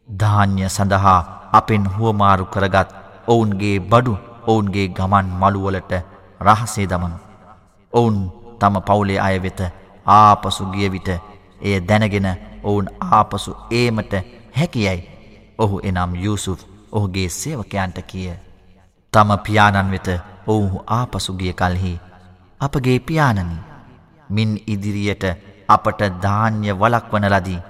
ධාන්‍ය සඳහා අපෙන් හුවමාරු කරගත් ඔවුන්ගේ බඩු ඔවුන්ගේ ගමන් මළුවලට රහසේ දමනු. ඔවුන් තම පවුලේ අය වෙත ආපසු ගිය විට එය දැනගෙන ඔවුන් ආපසු ඒමට හැකියයි. ඔහු එනම් යුසුෆ් ඔහුගේ සේවකයන්ට කිය. තම පියාණන් වෙත ඔවුහු ආපසුගිය කල්හි අපගේ පියාණනි මින් ඉදිරියට අපට ධාන්‍ය වලක්වන ලදී.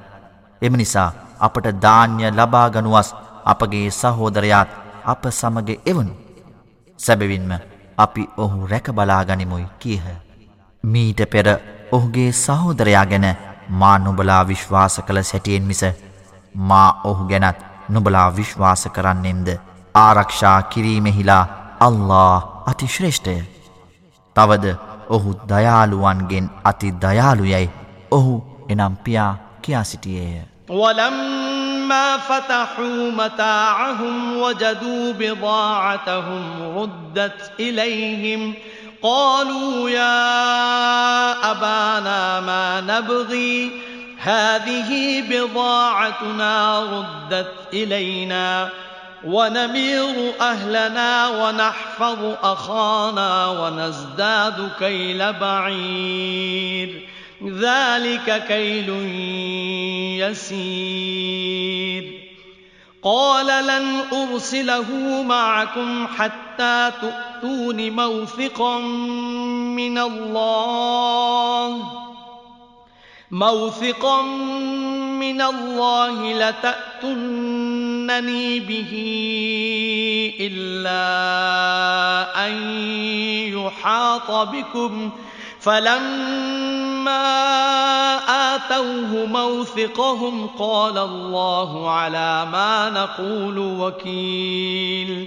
එම නිසා අපට ධාන්‍ය ලබාගනුවස් අපගේ සහෝදරයාත් අප සමග එවනු. සැබවින්ම අපි ඔහු රැකබලාගනිමුයි කීහ. මීට පෙර ඔහුගේ සහෝදරයා ගැන මා නුබලා විශ්වාස කළ සැටියෙන් මිස මා ඔහු ගැනත් නුබලා විශ්වාස කරන්නෙම්ද? ආරක්ෂා කිරීමෙහිලා අල්له අතිශ්‍රේෂ්ඨය. තවද ඔහු දයාළුවන්ගෙන් අති දයාළුයැයි ඔහු එනම් පියා කියා සිටියේය. ولما فتحوا متاعهم وجدوا بضاعتهم ردت إليهم قالوا يا أبانا ما نبغي هذه بضاعتنا ردت إلينا ونمير أهلنا ونحفظ أخانا ونزداد كيل بعير. ذلك كيل يسير. قال لن أرسله معكم حتى تؤتون موثقا من الله. موثقا من الله لتأتنني به إلا أن يحاط بكم. فلما آتوه موثقهم قال الله على ما نقول وكيل.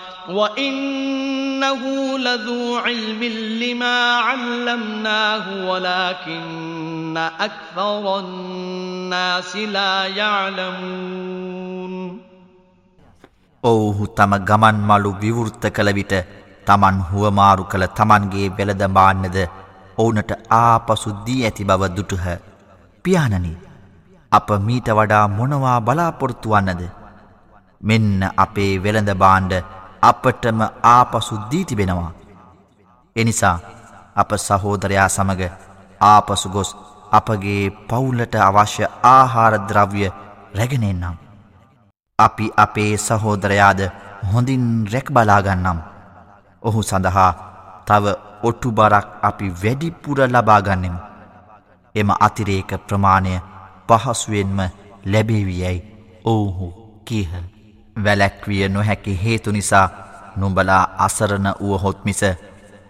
وإنه لذو علم لما علمناه ولكن أكثر الناس لا يعلمون ඔවුහු තම ගමන් මලු විවෘත්ත කළ විට තමන් හුවමාරු කළ තමන්ගේ වෙළදඹාන්නද ඔවුනට ආපසු දී ඇති බව දුටුහ. පියාණනි අප මීට වඩා මොනවා බලාපොරොත්තු වන්නද. මෙන්න අපේ වෙළඳ බාණ්ඩ අපටම ආපසු දී තිබෙනවා. එනිසා අප සහෝදරයා සමග ආපසු ගොස් අපගේ පවුල්ලට අවශ්‍ය ආහාරද්‍රව්‍ය රැගෙනෙන්නම්. අපි අපේ සහෝදරයාද හොඳින් රැක් බලාගන්නම්. ඔහු සඳහා තව ඔට්ටු බරක් අපි වැඩිපුර ලබාගන්නෙමු. එම අතිරේක ප්‍රමාණය පහසුවෙන්ම ලැබේවියැයි ඔවුහු කීහ. වැලැක්විය නොහැකි හේතු නිසා නුඹලා අසරණ වුවහොත් මිස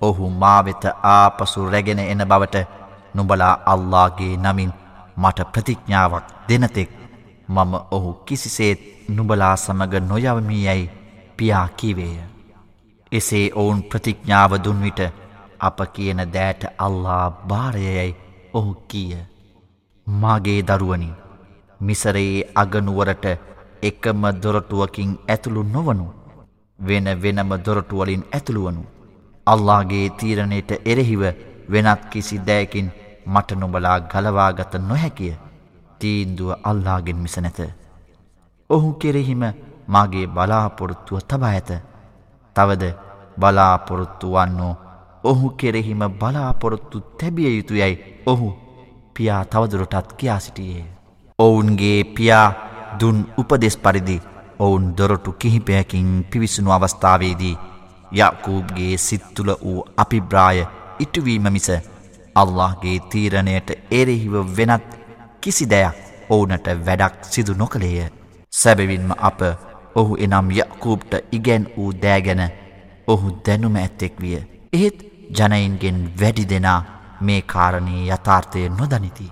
ඔහු මාවෙත ආපසු රැගෙන එන බවට නුඹලා අල්ලාගේ නමින් මට ප්‍රතිඥ්ඥාවක් දෙනතෙක් මම ඔහු කිසිසේත් නුබලා සමග නොයවමී යැයි පියා කිවේය. එසේ ඔවුන් ප්‍රතිඥ්ඥාව දුන්විට අප කියන දෑට අල්ලා භාරයයයි ඔහු කීය. මාගේ දරුවනි මිසරයේ අගනුවරට එකම දොරටුවකින් ඇතුළු නොවනු වෙන වෙනම දොරටුවලින් ඇතුළුවනු. අල්ලාගේ තීරණයට එරෙහිව වෙනත් කිසි දෑකින් මට නොබලා ගලවාගත නොහැකිය තීන්දුව අල්ලාගෙන් මිස නැත. ඔහු කෙරෙහිම මාගේ බලාපොරොත්තුව තබා ඇත. තවද බලාපොරොත්තු වන්නෝ ඔහු කෙරෙහිම බලාපොරොත්තු තැබිය යුතු යැයි ඔහු පියා තවදුරටත් කියා සිටියේ. ඔවුන්ගේ පියා දුන් උපදෙස් පරිදි ඔවුන් දොරටු කිහිපයකින් පිවිසුණු අවස්ථාවේදී යකූබ්ගේ සිත්තුල වූ අපිබ්‍රාය ඉටුවීම මිස අල්لهගේ තීරණයට එරෙහිව වෙනත් කිසි දෙයක් ඔවුනට වැඩක් සිදු නොකළේය. සැබවින්ම අප ඔහු එනම් යකූබ්ට ඉගැන් වූ දෑගැන ඔහු දැනුම ඇත්තෙක් විය. එහෙත් ජනයින්ගෙන් වැඩි දෙනා මේ කාරණයේ යථාර්ථය නොදනිති.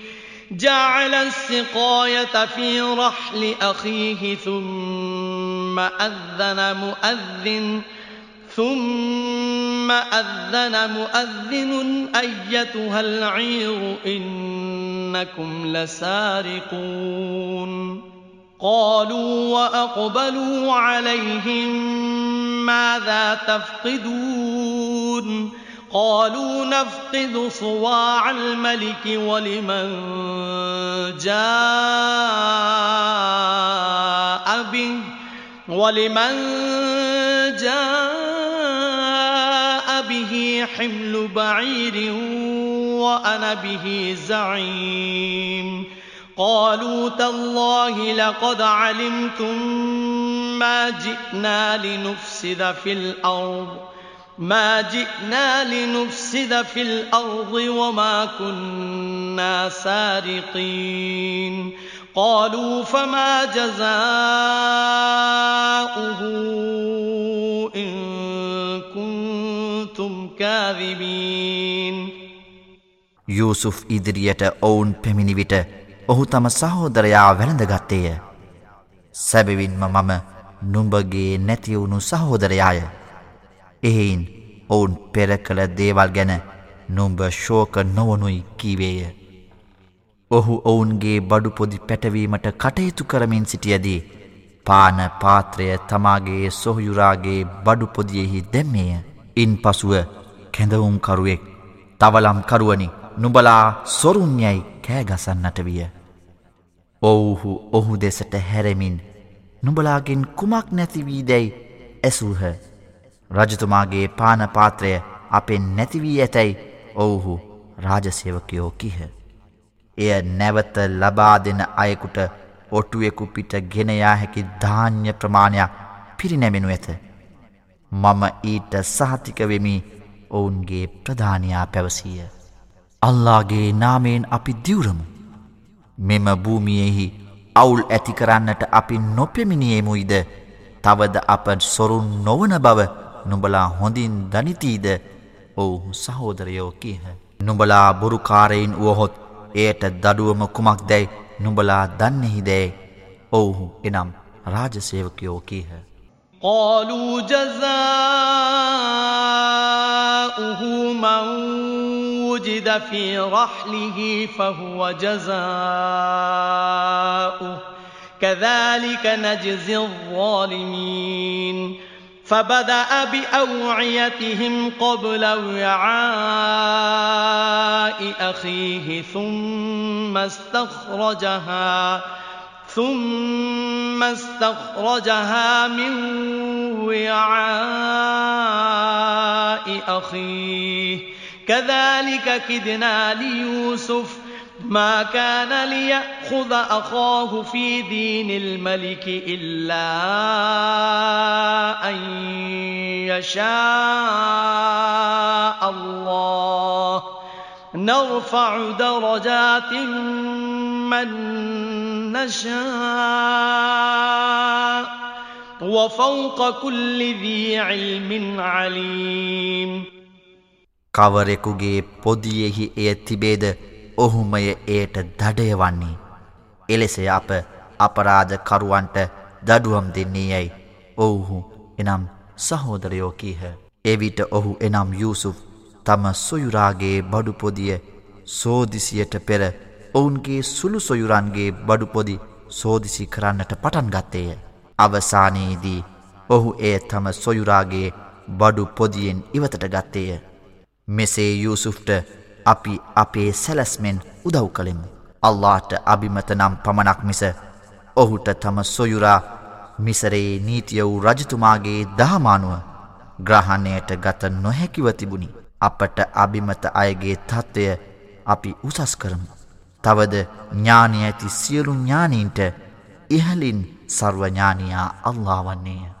جعل السقاية في رحل أخيه ثم أذن مؤذن ثم أذن مؤذن أيتها العير إنكم لسارقون. قالوا وأقبلوا عليهم ماذا تفقدون؟ قالوا نفقد صواع الملك ولمن جاء به؟ ولمن جاء به حمل بعير وأنا به زعيم. قالوا تالله لقد علمتم ما جئنا لنفسد في الأرض. ما جئنا لنفسد في الأرض وما كنا سارقين قالوا فما جزاؤه إن كنتم كاذبين යූසුෆ් ඉදිරියට ඔවුන් පැමිණි විට ඔහු තම සහෝදරයා වැළඳගත්තේය. සැබවින්ම මම නුඹගේ නැතිවුණු සහෝදරයාය. එහෙයින් ඔවුන් පෙර කළ දේවල් ගැන නුම්ඹ ශෝක නොවනුයි කීවේය. ඔහු ඔවුන්ගේ බඩු පොදි පැටවීමට කටයුතු කරමින් සිටියදී පාන පාත්‍රය තමාගේ සොහයුරාගේ බඩු පොදියෙහි දැම්මේය. ඉන් පසුව කැඳවුම්කරුවෙක් තවලම්කරුවනි නුබලා සොරුන්යයි කෑගසන්නට විය. ඔවුහු ඔහු දෙසට හැරමින් නුඹලාගෙන් කුමක් නැතිවී දැයි ඇසූහ. රජතුමාගේ පානපාත්‍රය අපෙන් නැතිවී ඇතැයි ඔවුහු රාජසේවකයෝ කිහ. එය නැවත ලබා දෙන අයෙකුට ඔටුවෙකු පිට ගෙනයා හැකි ධාන්‍ය ප්‍රමාණයක් පිරිනැමෙනු ඇත. මම ඊට සහතිකවෙමි ඔවුන්ගේ ප්‍රධානයා පැවසීය. අල්ලාගේ නාමයෙන් අපි දිවරමු. මෙම භූමියෙහි අවුල් ඇති කරන්නට අපි නොපෙමිණියමුයිද තවද අප සොරුන් නොවන බව නුඹලා හොඳින් දනිතීද ඔවුහු සහෝදරයෝ කියහ. නුඹලා බොරුකාරයින් වුවහොත් එයට දඩුවම කුමක් දැයි නුඹලා දන්නෙහිදැයි ඔවුහු එනම් රාජසේවකයෝ කීහ. قالوا جزاؤه من وجد في رحله فهو جزاؤه كذلك نجزي الظالمين فبدأ بأوعيتهم قبل وعاء أخيه ثم استخرجها ثم استخرجها من وعاء أخيه. كذلك كدنا ليوسف ما كان ليأخذ أخاه في دين الملك إلا أن يشاء الله نرفع درجات من نشاء وفوق كل ذي علم عليم කවරෙකුගේ පොදියෙහි එය තිබේද ඔහුමය එයට දඩය වන්නේ. එලෙසය අප අපරාධ කරුවන්ට දඩුවම් දෙන්නේ යැයි ඔවුහු එනම් සහෝදරයෝ කීහ. එවිට ඔහු එනම් යුසුෆ් තම සොයුරාගේ බඩුපොදිය සෝදිසියට පෙර ඔවුන්ගේ සුළු සොයුරන්ගේ බඩුපොදි සෝදිසි කරන්නට පටන් ගත්තේය. අවසානයේදී ඔහු එය තම සොයුරාගේ බඩු පොදියෙන් ඉවතට ගත්තේය. මෙසේ යුසුෆ්ට අපි අපේ සැලස්මෙන් උදව් කළෙමු. අල්ලාට අභිමත නම් පමණක් මිස ඔහුට තම සොයුරා මිසරේ නීතිය වූ රජතුමාගේ දහමානුව ග්‍රහණයට ගත නොහැකිව තිබුණි. අපට අභිමත අයගේ තත්ත්වය අපි උසස් කරමු. තවද ඥානය ඇති සියලු ඥානීන්ට ඉහලින් සර්වඥානයා අල්ලා වන්නේය.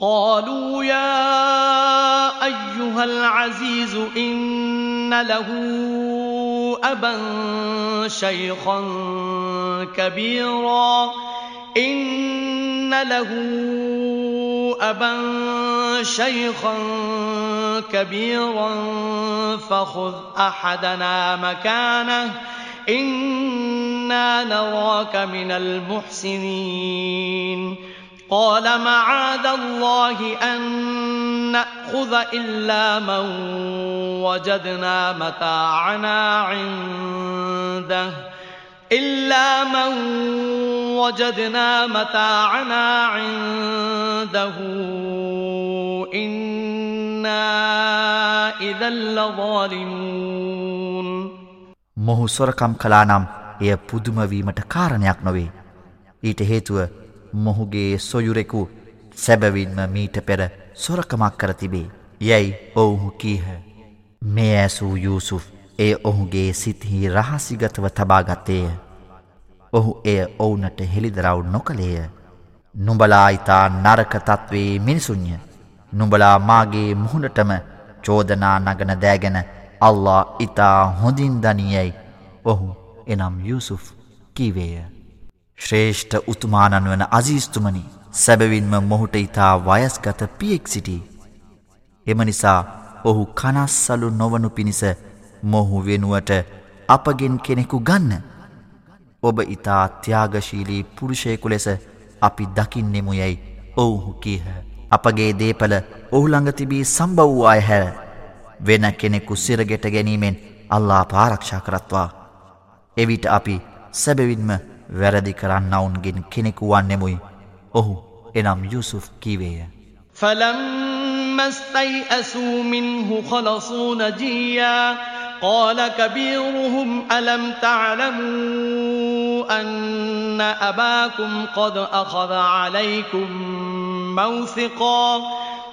قالوا يا أيها العزيز إن له أبا شيخا كبيرا. إن له أبا شيخا كبيرا فخذ أحدنا مكانه. إنا نراك من المحسنين. قال معاذ الله أن نأخذ إلا من وجدنا متاعنا عنده إلا من وجدنا متاعنا عنده إنا إذا لظالمون මොහු සොරකම් කලා නම් එය පුදුමවීමට කාරණයක් නොවේ. ඊට හේතුව මොහුගේ සොයුරෙකු සැබවින්ම මීට පෙර සොරකමක් කර තිබේ. යැයි ඔවුහු කීහ. මේ ඇසූ යුසුෆ් එය ඔහුගේ සිත්හි රහසිගතව තබාගත්තේය. ඔහු එය ඔවුනට හෙළිදරව් නොකළේය. නුඹලා ඉතා නරකතත්වේ මිනිසුන්ය. නුඹලා මාගේ මුහුණටම චෝදනා නගන දෑගෙන අල්ලා ඉතා හොඳින් දනියයි ඔහු එනම් යුසුෆ් කීවේය. ශ්‍රේෂ්ඨ උතුමානන් වන අසීස්තුමනි සැබවින්ම මොහුට ඉතා වයස්ගත පියෙක් සිටි. එම නිසා ඔහු කනස්සලු නොවනු පිණිස මොහු වෙනුවට අපගෙන් කෙනෙකු ගන්න. ඔබ ඉතා ත්‍යාගශීලී පුරුෂයකු ලෙස අපි දකින්නෙමු යැයි ඔවුහු කීහ. අපගේ දේපල ඔහුළඟ තිබී සම්බව් වූ අය හැර වෙන කෙනෙකු සිරගෙට ගැනීමෙන් අල්ලා පාරක්ෂා කරත්වා. එවිට අපි සැබවින්ම වැරදි කරන්නවුන්ගෙන් කෙනෙකු වන්නෙමුයි. ඔහු එනම් යුසුෆ් කීවේය. فلما استيئسوا منه خلصوا نجيا قال كبيرهم ألم تعلموا أن أباكم قد أخذ عليكم موثقا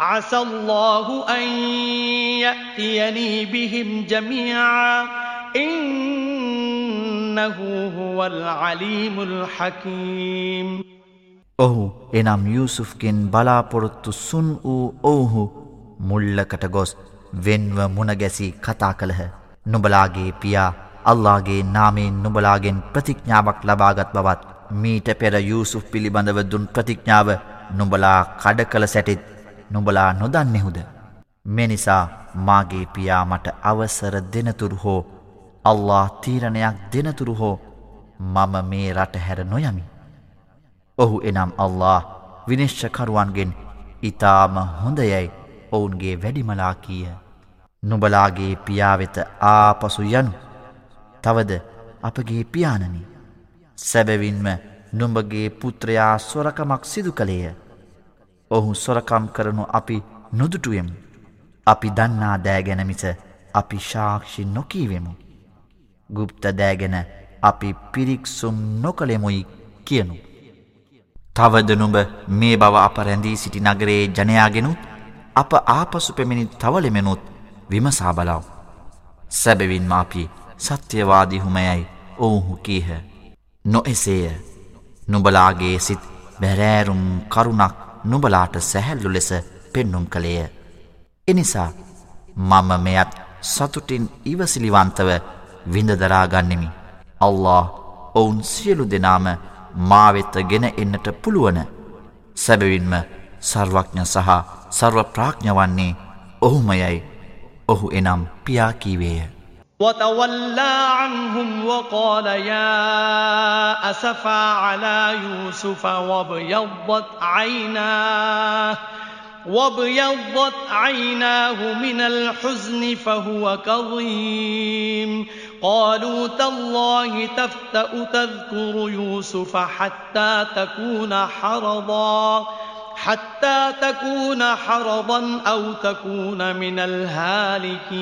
عسى الله أن يأتيني بهم جميعا إنه هو العليم الحكيم ඔහු එනම් යුසුෆ්ගෙන් බලාපොරොත්තු සුන් වූ ඔවුහු මුල්ලකට ගොස් වෙන්ව මුණගැසි කතා කළහ. නුබලාගේ පියා අල්ලාගේ නාමයෙන් නුබලාගෙන් ප්‍රතිඥාවක් ලබාගත් බවත් මීට පෙර යුසුෆ් පිළිබඳව දුන් ප්‍රතිඥාව නුබලා කඩ කළ සැටිත් නුඹලා නොදන්නෙහුද? මෙනිසා මාගේ පියා මට අවසර දෙනතුරු හෝ අල්له තීරණයක් දෙනතුරු හෝ මම මේ රට හැර නොයමි. ඔහු එනම් අල්له විනිශ්ෂකරුවන්ගෙන් ඉතාම හොඳයැයි ඔවුන්ගේ වැඩිමලා කියය නුබලාගේ පියාවෙත ආපසු යනු. තවද අපගේ පියානනි සැබවින්ම නුඹගේ පුත්‍රයා ස්වරකමක් සිදු කළේය. ඔහු සොරකම් කරනු අපි නොදුටුවෙමු අපි දන්නා දෑගැන මිස අපි ශාක්ෂි නොකීවෙමු ගුප්ත දෑගෙන අපි පිරික්සුම් නොකළෙමුයි කියනු තවද නුඹ මේ බව අප රැඳී සිටි නගරේ ජනයාගෙනුත් අප ආපසු පෙමිණි තවලෙමෙනුත් විමසා බලාව. සැබවින්ම අපි සත්‍යවාදිහුමයයි ඔවුහු කීහ. නොඑසේය නුබලාගේ සිත් බැරෑරුම් කරුණක් නුබලාට සැහැල්ලු ලෙස පෙන්නුම් කළේය. එනිසා මම මෙයත් සතුටින් ඉවසිලිවන්තව විඳදරාගන්නෙමි. අල්له ඔවුන් සියලු දෙනාම මාවෙත්ත ගෙන එන්නට පුළුවන. සැබවින්ම සර්වඥ සහ සර්ව ප්‍රාඥ්ඥවන්නේ ඔහුමයයි ඔහු එනම් පියා කීවේය. وتولى عنهم وقال يا أسفا على يوسف وابيضت عيناه وابيضت عيناه من الحزن فهو كظيم. قالوا تالله تفتأ تذكر يوسف حتى تكون حرضاً حتى تكون حرضا أو تكون من الهالكين.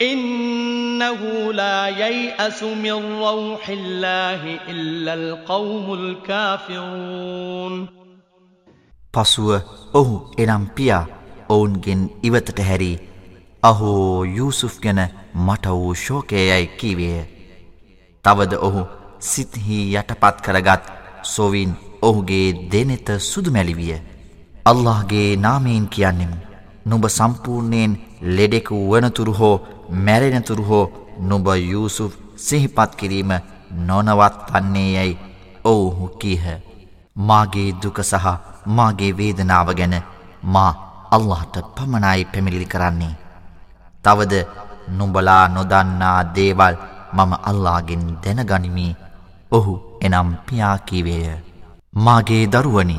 إنه لا ييأس من روح الله إلا القوم الكافرون පසුව ඔහු එනම් පියා ඔවුන්ගෙන් ඉවතට හැරී අහෝ යූසුෆ් ගැන මට වූ ශෝකයයි කීවේය. තවද ඔහු සිත්හි යටපත් කරගත් සොවින් ඔහුගේ දෙනෙත සුදුමැලිවිය. අල්لهගේ නාමයෙන් කියන්නෙමු. නුඹ සම්පූර්ණයෙන් ලෙඩෙකු වනතුරු හෝ මැරෙනතුරු හෝ නුඹ යුසුෆ් සිහිපත් කිරීම නොනවත් වන්නේ යැයි ඔවුහු කීහ. මාගේ දුක සහ මාගේ වේදනාව ගැන මා අල්لهට පමණයි පැමිලිලි කරන්නේ. තවද නුඹලා නොදන්නා දේවල් මම අල්ලාගෙන් දැනගනිමි ඔහු එනම් පියාකිවේය. මාගේ දරුවනි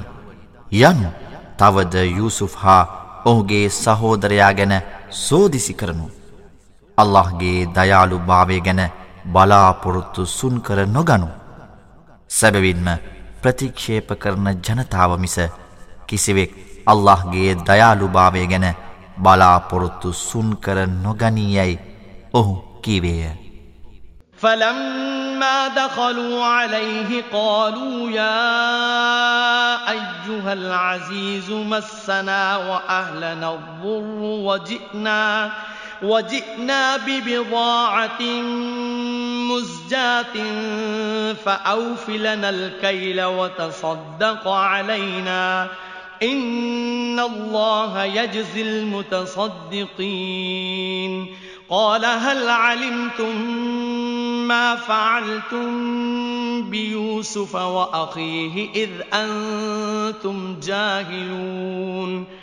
යනු තවද යුසුෆ් හා ඔහුගේ සහෝදරයා ගැන සෝදිසි කරනු. අල්لهගේ දයාලු භාවය ගැන බලාපොරොත්තු සුන් කර නොගනු. සැබවින්ම ප්‍රතික්ෂේප කරන ජනතාව මිස කිසිවෙක් අල්لهගේ දයාලු භාවය ගැන බලාපොරොත්තු සුන් කර නොගනීයැයි ඔහු කීවේය. فَلَمَّا دَخَلُوا عَلَيْهِ قَالُوا يَا أَيُّهَا الْعَزِيزُ مَسَّنَا وَأَهْلَنَا الضُّرُّ وَجِئْنَا بِعَجْلٍ وجئنا ببضاعة مزجاة فأوف لنا الكيل وتصدق علينا. إن الله يجزي المتصدقين. قال هل علمتم ما فعلتم بيوسف وأخيه إذ أنتم جاهلون؟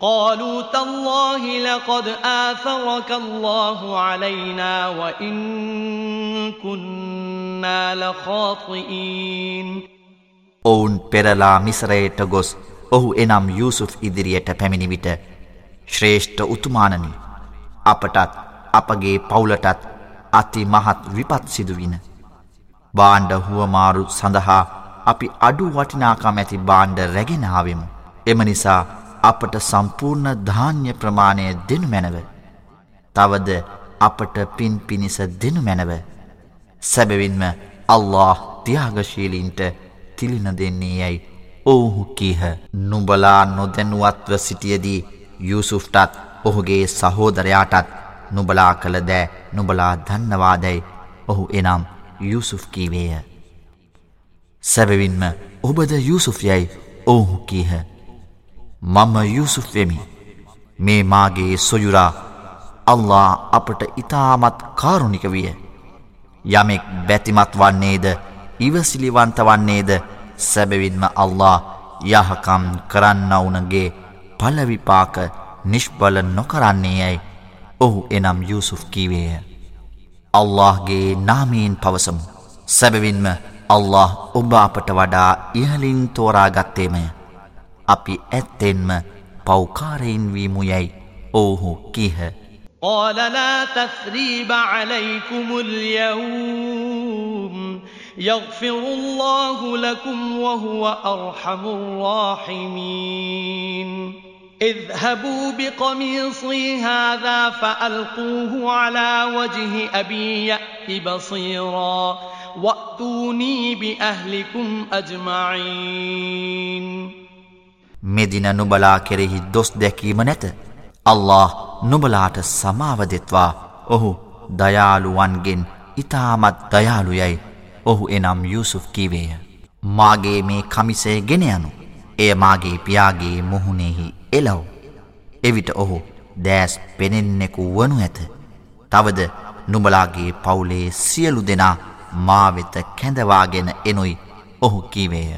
قالوا تالله لقد آثرك الله علينا وإن كنا لخاطئين ඔවුන් පෙරලා මිසරයට ගොස් ඔහු එනම් යුසුෆ් ඉදිරියට පැමිණි විට ශ්‍රේෂ්ඨ උතුමානනි අපටත් අපගේ පවුලටත් අති මහත් විපත් සිදුවින. බාණ්ඩ හුවමාරු සඳහා අපි අඩු වටිනාකම් ඇති බාණ්ඩ රැගෙනාවෙමු. එම නිසා අපට සම්පූර්ණ ධාන්‍ය ප්‍රමාණය දෙනු මැනව. තවද අපට පින් පිණිස දෙනු මැනව. සැබවින්ම අල්له තියාගශීලීන්ට තිලින දෙන්නේ යැයි ඔවුහු කීහ නුබලා නොදැනුවත්ව සිටියදී යුසුෆ්ටත් ඔහුගේ සහෝදරයාටත් නුබලා කළ දෑ නුබලා දන්නවාදැයි ඔහු එනම් යුසුෆ් කීවේය. සැබවින්ම ඔබද යුසුෆ් යැයි ඔහු කීහ. මම යුසුෆ් වෙමි. මේ මාගේ සොයුරා අල්ලා අපට ඉතාමත් කාරුණික විය. යමෙක් බැතිමත් වන්නේද ඉවසිලිවන්ත වන්නේද සැබවින්ම අල්ලා යහකම් කරන්නවුනගේ පලවිපාක නිෂ්පල නොකරන්නේ යැයි ඔහු එනම් යුසුෆ් කීවේය. අල්لهගේ නාමීන් පවසමු. සැබවින්ම අල්له ඔබ අපට වඩා ඉහලින් තෝරාගත්තේමය. අපි ඇත්තෙන්ම පෞකාරයෙන් වීමු යැයි ඔවුහු කීහ. قال لا تثريب عليكم اليوم يغفر الله لكم وهو أرحم الراحمين اذهبوا بقميصي هذا فألقوه على وجه أبي يأت بصيرا وأتوني بأهلكم أجمعين මෙදින නුබලා කෙරෙහි දොස් දැකීම නැත. අල්له නුබලාට සමාවදෙත්වා ඔහු දයාළුවන්ගෙන් ඉතාමත් දයාළුයයි ඔහු එනම් යුසුෆ් කිවේය. මාගේ මේ කමිසය ගෙන යනු. එය මාගේ පියාගේ මුහුණෙහි එලව්. එවිට ඔහු දෑස් පෙනෙන්නෙකු වනු ඇත. තවද නුබලාගේ පවුලේ සියලු දෙනා මාවෙත කැඳවාගෙන එනුයි ඔහු කීවේය.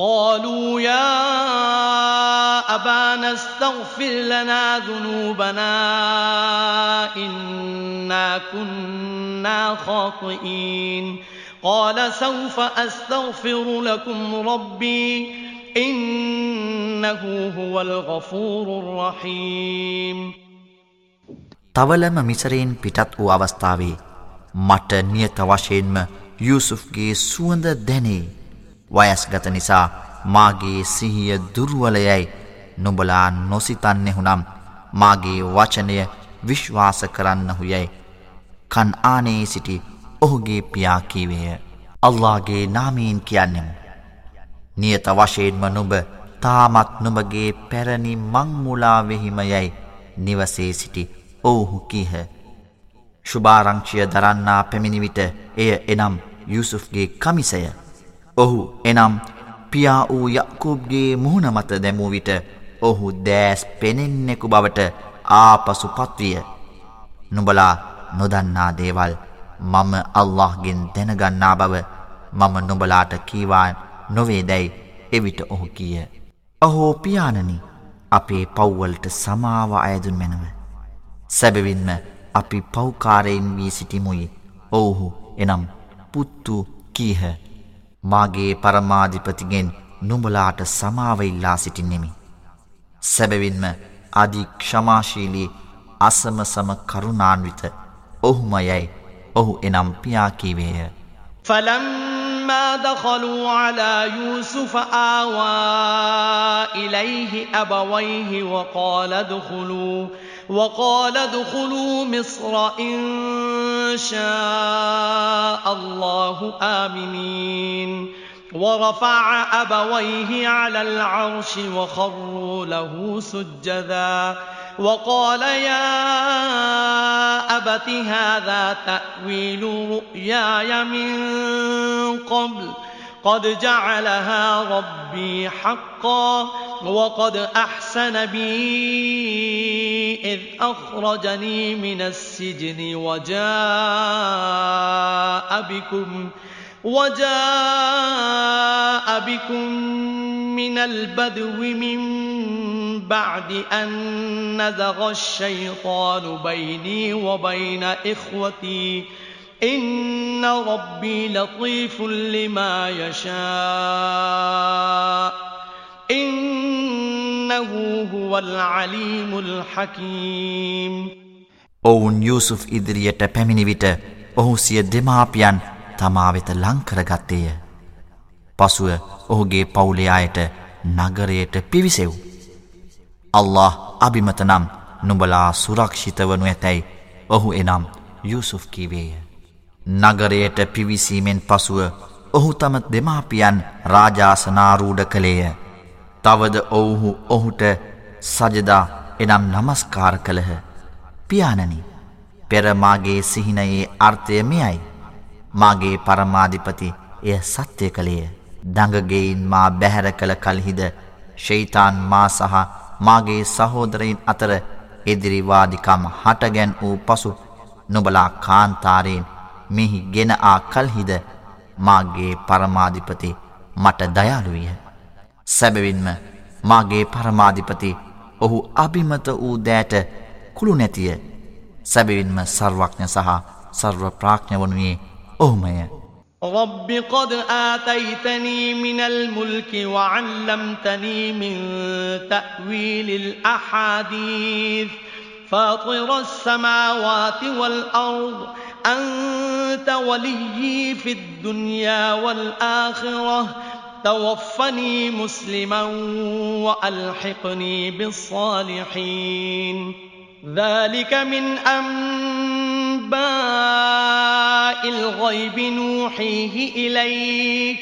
قالوا يا أبانا استغفر لنا ذنوبنا إنا كنا خاطئين قال سوف أستغفر لكم ربي إنه هو الغفور الرحيم තවලම මිසරයෙන් පිටත් වූ අවස්ථාවේ මට නියත වශයෙන්ම යුසුෆ්ගේ සුවඳ දැනේ වයස්ගත නිසා මාගේ සිහිය දුර්වලයයි. නුඹලා නොසිතන්නෙහුනම් මාගේ වචනය විශ්වාස කරන්නහු යැයි කන් ආනේ සිටි ඔහුගේ පියාකීවේය අල්ලාගේ නාමීන් කියන්නෙමු. නියත වශයෙන්ම නුබ තාමත් නුඹගේ පැරණි මංමුලාවෙහිම යැයි නිවසේ සිටි ඔවුහු කීහ. ශුභාරංචිය දරන්නා පැමිණිවිට එය එනම් යුසුෆ්ගේ කමිසය. ඔහු එනම් පියා වූ යකුබ්ගේ මුහුණ මත දැමූ විට ඔහු දෑස් පෙනෙන්නෙකු බවට ආපසු පත්විය නුබලා නොදන්නා දේවල් මම අල්لهගෙන් දැනගන්නා බව මම නොබලාට කීවා නොවේ දැයි එවිට ඔහු කිය. ඔහෝ පියානනි අපේ පව්වලට සමාව අයදුන් මැනව. සැබවින්ම අපි පෞකාරයෙන් වී සිටිමුයි ඔවුහු එනම් පුත්තු කීහ. මාගේ පරමාධිපතිගෙන් නුඹලාට සමාවඉල්ලා සිටින්නෙමි. සැබවින්ම අධි ක්ෂමාශීලී අසමසම කරුණාන්විත ඔහුම යැයි ඔහු එනම් පියාකීවේය. فلما دخلوا على يوسف آوى إليه أبويه وقال ادخلوا وقال ادخلوا مصر إن شاء الله آمنين. ورفع أبويه على العرش وخروا له سجدا. وقال يا أبت هذا تأويل رؤياي من قبل. قد جعلها ربي حقا وقد أحسن بي إذ أخرجني من السجن وجاء بكم وجاء بكم من البدو من بعد أن نزغ الشيطان بيني وبين إخوتي إن ربي لطيف لما يشاء إنه هو العليم الحكيم ඔවුන් යුසුෆ් ඉදිරියට පැමිණි විට ඔහු සිය දෙමාපියන් තමා වෙත ලං කරගත්තේය. පසුව ඔහුගේ පවුලේ අයට නගරයට පිවිසෙව්. අල්ලාහ් අබිමත නම් නුඹලා සුරක්ෂිත වනු ඇතැයි ඔහු එනම් යුසුෆ් කීවේය. නගරයට පිවිසීමෙන් පසුව ඔහු තම දෙමාපියන් රාජාසනාරූඩ කළේය. තවද ඔවුහු ඔහුට සජදා එනම් නමස්කාර කළහ. පියානනි පෙරමාගේ සිහිනයේ අර්ථය මෙයයි. මාගේ පරමාධිපති එය සත්‍යය කළේය. දඟගෙයින් මා බැහැර කළ කල්හිද ශෛතාන් මා සහ මාගේ සහෝදරයින් අතර ඉදිරිවාදිකම් හටගැන් වූ පසු නොබලා කාන්තාරයෙන් මෙහි ගෙන ආ කල්හිද මාගේ පරමාධිපති මට දයාලුවිය. සැබවින්ම මාගේ පරමාධිපති ඔහු අභිමත වූ දෑට කුළු නැතිය සැබවින්ම සර්වඥ සහ සර්ව ප්‍රාඥ වනුයේ ඔහුමය. رب قد آتيتني من الملك وعلمتني من تأويل الأحاديث فاطر السماوات والأرض أنت وليي في الدنيا والآخرة. توفني مسلما وألحقني بالصالحين. ذلك من أنباء الغيب نوحيه إليك.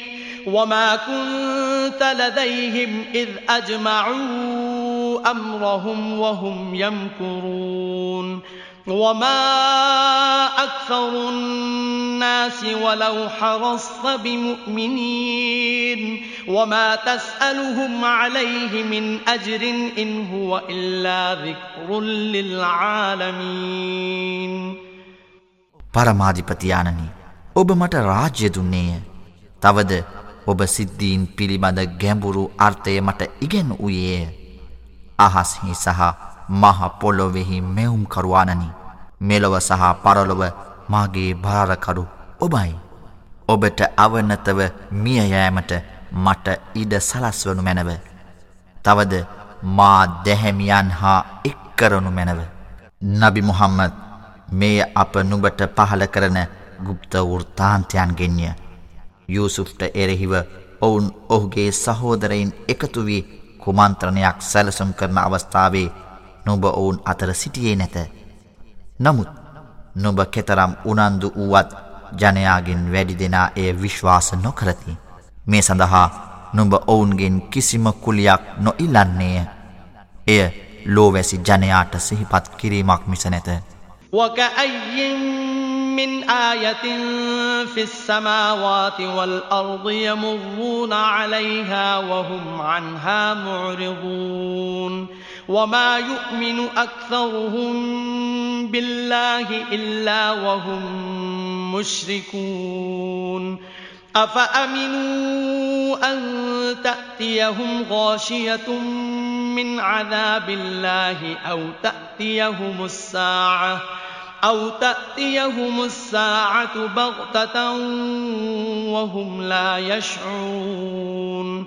وما كنت لديهم إذ أجمعوا أمرهم وهم يمكرون. وما أكثر الناس ولو حرصت بمؤمنين وما تسألهم عليه من أجر إن هو إلا ذكر للعالمين පරමාධිපතියානනි ඔබ මට රාජ්‍ය දුන්නේය. තවද ඔබ සිද්ධීන් පිළිබඳ ගැඹුරු අර්ථය මට ඉගෙන් වූයේය. අහස්හි සහ මහ පොළොවෙහි මෙවුම්කරුවානනි. මෙලොව සහ පරලොව මාගේ භාරකරු ඔබයි. ඔබට අවනතව මියයෑමට මට ඉඩ සලස්වනු මැනව. තවද මා දැහැමියන් හා එක්කරනු මැනව. නබි මුහම්මද මේ අප නුබට පහල කරන ගුප්ත වෘතාන්තයන් ගෙන්ය. යුසුෆ්ට එරෙහිව ඔවුන් ඔහුගේ සහෝදරයින් එකතු වී කුමන්ත්‍රණයක් සැලසුම් කරන අවස්ථාවේ නොබ ඔවුන් අතර සිටියේ නැත. නමුත් නොබ කෙතරම් උනන්දු වුවත් ජනයාගෙන් වැඩි දෙනා එය විශ්වාස නොකරති. මේ සඳහා නොඹ ඔවුන්ගෙන් කිසිම කුලියක් නොඉල්ලන්නේය. එය ලෝවැසි ජනයාට සිහිපත් කිරීමක් මිස නැත. وكأي من آية في السماوات والأرض يمرون عليها وهم عنها معرضون وما يؤمن أكثرهم بالله إلا وهم مشركون أفأمنوا أن تأتيهم غاشية من عذاب الله أو تأتيهم الساعة ۖ أو تأتيهم الساعة بغتة وهم لا يشعرون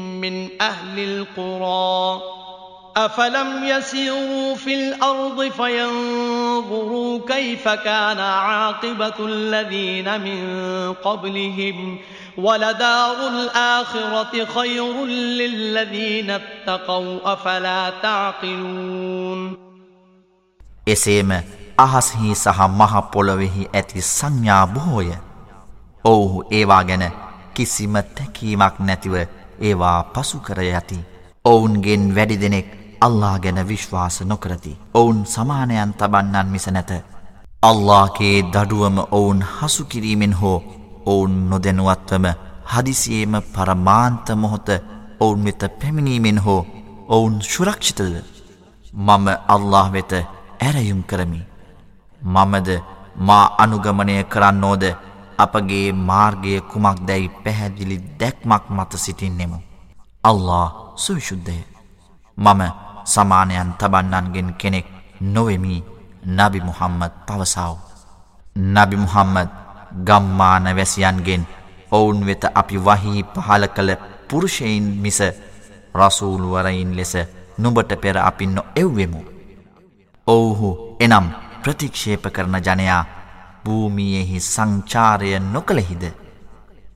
من أهل القرى أفلم يسيروا في الأرض فينظروا كيف كان عاقبة الذين من قبلهم ولدار الآخرة خير للذين اتقوا أفلا تعقلون එසේම අහස්හි සහ මහ පොළොවෙහි ඇති සංඥා බොහෝය. ඔවුහු ඒවා ගැන කිසිම තැකීමක් නැතිව ඒවා පසුකර යති. ඔවුන්ගෙන් වැඩි දෙනෙක් අල්ලා ගැන විශ්වාස නොකරති. ඔවුන් සමානයන් තබන්නන් මිස නැත. අල්ලාගේ දඩුවම ඔවුන් හසුකිරීමෙන් හෝ ඔවුන් නොදැනුවත්වම හදිසියේම පරමාන්ත මොහොත ඔවුන් වෙත පැමිණීමෙන් හෝ ඔවුන් ශුරක්ෂිතද. මම අල්له වෙත ඇරයුම් කරමි. මමද මා අනුගමනය කරන්නෝද අපගේ මාර්ගය කුමක් දැයි පැහැදිලි දැක්මක් මත සිටින්නෙමු. අල්له සුවිශුද්ධය. මම සමානයන් තබන්නන්ගෙන් කෙනෙක් නොවෙමි නබි මුහම්මද පවසාව. නබි මුහම්මද ගම්මාන වැසියන්ගෙන් ඔවුන් වෙත අපි වහී පහල කළ පුරුෂයින් මිස රසූල්වරයින් ලෙස නුඹට පෙර අපි නො එව්වෙමු. ඔවුහු එනම් ප්‍රතික්ෂේප කරන ජනයා භූමියෙහි සංචාරය නොකළෙහිද.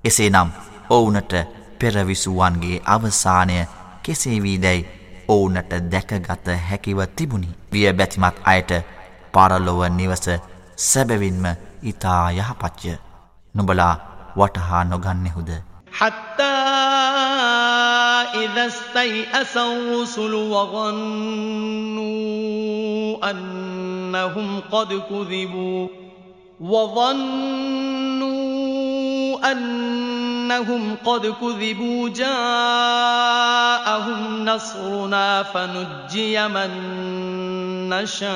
එසේනම් ඔවුනට පෙරවිසුවන්ගේ අවසානය කෙසේවී දැයි ඔවුනට දැකගත හැකිව තිබුණි. විය බැතිමත් අයට පරලොව නිවස සැබවින්ම ඉතා යහපච්චය. නොබලා වටහා නොගන්නෙහුද. حتى إذا استيأس الرسل وظنوا أنهم قد كذبوا وظنوا أنهم قد كذبوا جاءهم نصرنا فنجي من نشاء.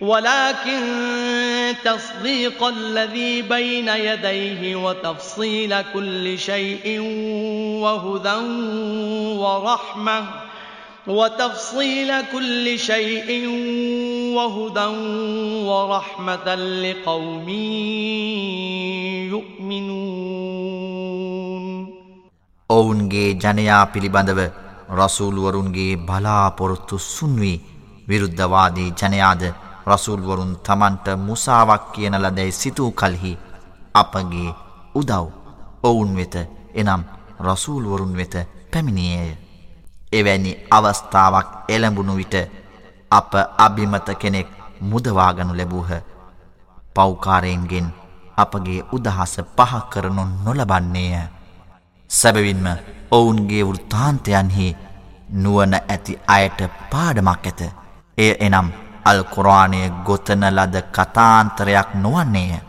ولكن تصديق الذي بين يديه وتفصيل كل شيء وهدى ورحمة وتفصيل كل شيء وهدى ورحمة لقوم يؤمنون ඔවුන්ගේ ජනයා පිළිබඳව රසූල්වරුන්ගේ බලාපොරොත්තු සුන්වී විරුද්ධවාදී ජනයාද රසුල්වරුන් තමන්ට මුසාවක් කියන ලදැයි සිතූ කල්හි අපගේ උදව් ඔවුන් වෙත එනම් රසූල්වරුන් වෙත පැමිණියේය. එවැනි අවස්ථාවක් එළඹුණු විට අප අභිමත කෙනෙක් මුදවාගනු ලැබූහ. පෞකාරයෙන්ගෙන් අපගේ උදහස පහ කරනු නොලබන්නේය. සැබවින්ම ඔවුන්ගේ වෘත්තාන්තයන්හි නුවන ඇති අයට පාඩමක් ඇත. එය එනම් අල් කොරාණය ගොතන ලද කතාන්තරයක් නොවන්නේය.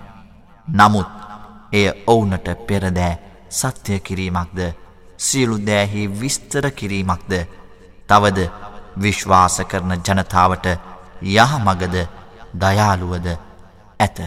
නමුත් එය ඔවුනට පෙරදෑ සත්‍යය කිරීමක්ද සියලු දෑහි විස්තර කිරීමක්ද තවද විශ්වාස කරන ජනතාවට යහමගද දයාළුවද ඇත.